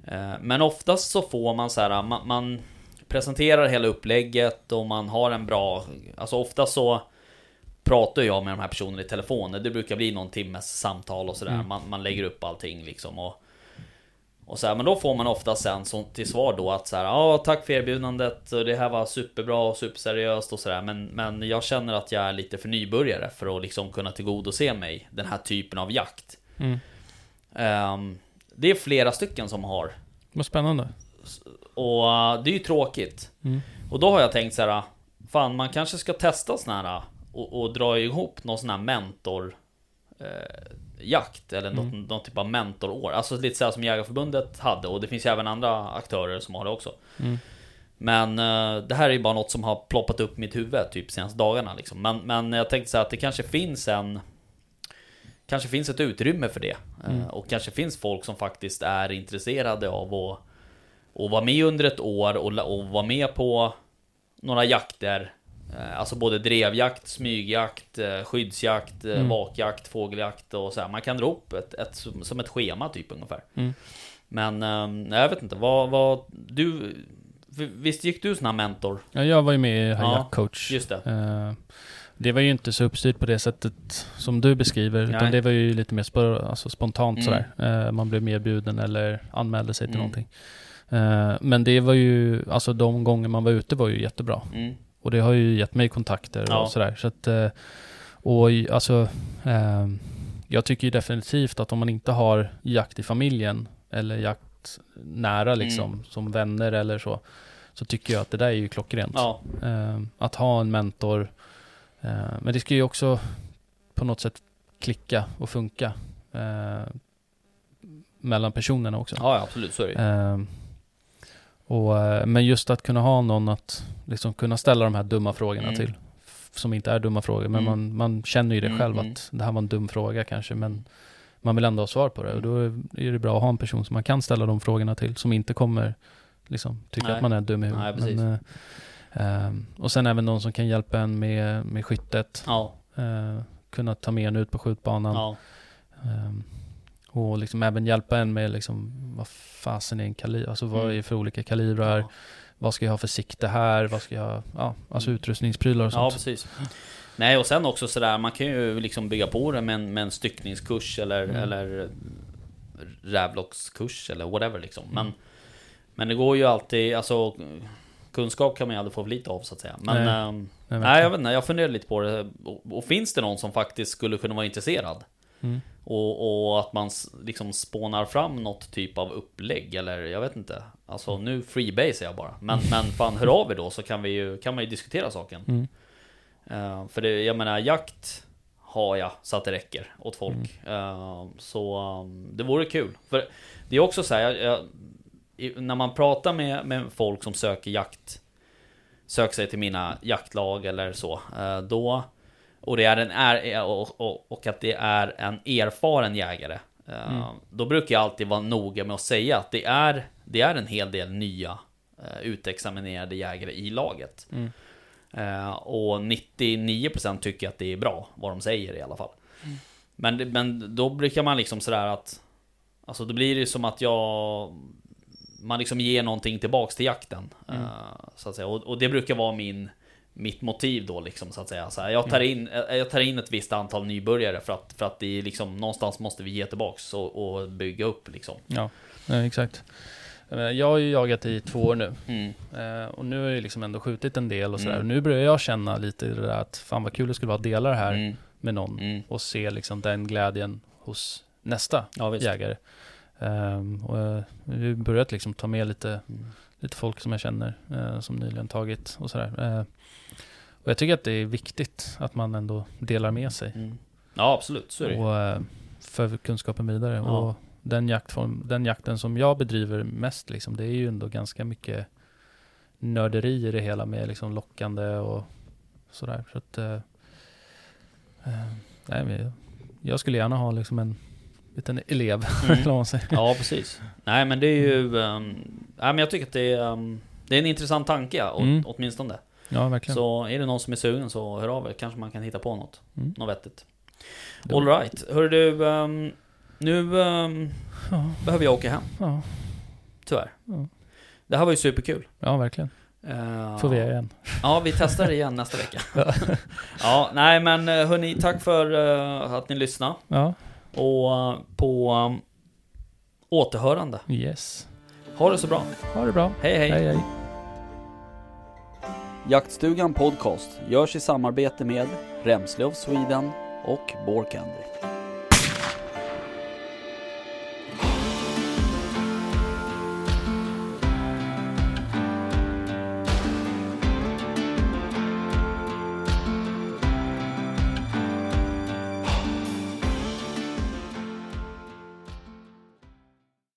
Eh, Men oftast så får man så här, man, man presenterar hela upplägget och man har en bra, alltså ofta så pratar jag med de här personerna i telefon. Det brukar bli någon timmes samtal och sådär. Mm. Man, man lägger upp allting liksom och och så här, men då får man ofta sen som till svar då att så här, ja tack för erbjudandet och det här var superbra och superseriöst och sådär men, men jag känner att jag är lite för nybörjare för att liksom kunna tillgodose mig den här typen av jakt. Mm. Ehm, det är flera stycken som har Vad spännande. och uh, det är ju tråkigt. Mm. Och då har jag tänkt så här, fan man kanske ska testa sån här uh, och, och dra ihop någon sån här mentor eh, jakt eller något, Mm. någon typ av mentorår. Alltså lite så här som Jägarförbundet hade och det finns ju även andra aktörer som har det också. Mm. Men eh, det här är ju bara något som har ploppat upp i mitt huvud typ senaste dagarna liksom. Men, men jag tänkte så här att det kanske finns en Kanske finns ett utrymme för det. Eh, Mm. Och kanske finns folk som faktiskt är intresserade av att och vara med under ett år och, och vara med på några jakter. Eh, Alltså både drevjakt, smygjakt, eh, skyddsjakt, eh, Mm. vakjakt, fågeljakt och så här. Man kan dra upp ett, ett, som ett schema typ ungefär. Mm. Men eh, nej, jag vet inte, vad, vad du... Visst gick du sån här mentor? Ja, jag var ju med i Ja, Coach. Just det. Det var ju inte så uppstyrt på det sättet som du beskriver, Nej. utan det var ju lite mer sp- alltså spontant Mm. sådär. Man blev medbjuden eller anmälde sig till Mm. någonting. Men det var ju, alltså de gånger man var ute var ju jättebra. Mm. Och det har ju gett mig kontakter Ja. och sådär. Så att, eh, och alltså, eh, jag tycker ju definitivt att om man inte har jakt i familjen eller jakt nära liksom, Mm. som vänner eller så, så tycker jag att det där är ju klockrent. Ja, Eh, att ha en mentor. Eh, men det ska ju också på något sätt klicka och funka. Eh, mellan personerna också. ja, absolut, så är det och, eh, men just att kunna ha någon att liksom kunna ställa de här dumma frågorna Mm. till. Som inte är dumma frågor, men Mm. man, man känner ju det Mm, själv mm. att det här var en dum fråga kanske, men man vill ändå ha svar på det. Och då är det bra att ha en person som man kan ställa de frågorna till, som inte kommer liksom tycka Nej. att man är dum i Nej, huvudet. precis. Men, eh, ehm, och sen även någon som kan hjälpa en med, med skyttet. Ja, Eh, kunna ta med en ut på skjutbanan. ja, Ehm, och liksom även hjälpa en med liksom, vad fasen är en kaliber? Alltså vad Mm. är det för olika kalibrar? ja. Vad ska jag ha för sikte här? Vad ska jag? Ja, alltså Mm. utrustningsprylar och ja, sånt. precis. Nej, och sen också sådär, man kan ju liksom bygga på det med en, med en styckningskurs eller, Mm. eller rävlockskurs eller whatever liksom. Men, Men det går ju alltid, alltså kunskap kan man ju aldrig få för lite av så att säga. Men Nej. ehm, Nej, nej, jag vet inte, jag funderar lite på det. Och, och finns det någon som faktiskt skulle kunna vara intresserad? Mm. Och, och att man liksom spånar fram något typ av upplägg eller jag vet inte. Alltså Mm. nu freebase jag bara. Men, men fan hör av er då så kan, vi ju, kan man ju diskutera saken. Mm. Eh, för det, jag menar jakt har jag så att det räcker åt folk. Mm. Eh, så um, det vore kul. För det är också så här, jag, jag, när man pratar med, med folk som söker jakt, söker sig till mina jaktlag eller så, eh, då och det är en är, och, och, och att det är en erfaren jägare. eh, Mm. Då brukar jag alltid vara noga med att säga att det är, det är en hel del nya eh, utexaminerade jägare i laget. Mm. Eh, och 99% tycker att det är bra, vad de säger i alla fall. Men, det- men då brukar man liksom sådär att Alltså då blir det som att jag Man liksom ger någonting tillbaks till jakten Mm. Så att säga, och, och det brukar vara min Mitt motiv då liksom så att säga så här, jag, tar in, eh, jag tar in ett visst antal nybörjare för att, för att det är liksom Någonstans måste vi ge tillbaks och, och bygga upp liksom Ja, exakt. Eh, Jag har ju jagat i två år nu. mm. Eh, och nu har jag liksom ändå skjutit en del och sådär. Mm. Nu börjar jag känna lite det där att fan vad kul det skulle vara att dela det här Mm. med någon. Mm. Och se liksom den glädjen hos nästa Ja jägare. Ehm, och eh, vi har börjat liksom ta med lite, Mm. lite folk som jag känner eh, som nyligen tagit och sådär. Och jag tycker att det är viktigt att man ändå delar med sig mm. Ja absolut, så är det och eh, för kunskapen vidare. Ja. Och den, jaktform, den jakten som jag bedriver mest, liksom, det är ju ändå ganska mycket nörderi i det hela med liksom lockande och sådär. Så att, eh, eh, nej, men jag- skulle gärna ha liksom en liten elev, Mm. Ja, precis. Nej, men det är ju... Um, nej, men jag tycker att det är... Um, det är en intressant tanke, ja, Mm. åtminstone. Ja, verkligen. Så är det någon som är sugen så hör av er. Kanske man kan hitta på något. Mm. Något vettigt. Det- All right. Hör du, um, nu um, Ja, behöver jag åka hem. ja, Tyvärr. Ja. Det här var ju superkul. ja, verkligen. Uh, Får vi göra igen. Ja, vi testar det igen nästa vecka. ja, nej men eh, hörni, tack för eh, att ni lyssnade. Ja, Och eh, på um, återhörande. yes. Ha det så bra. Ha det bra. Hej hej. hej. hej. Jaktstugan Podcast görs i samarbete med Remslöv Sweden och Candy.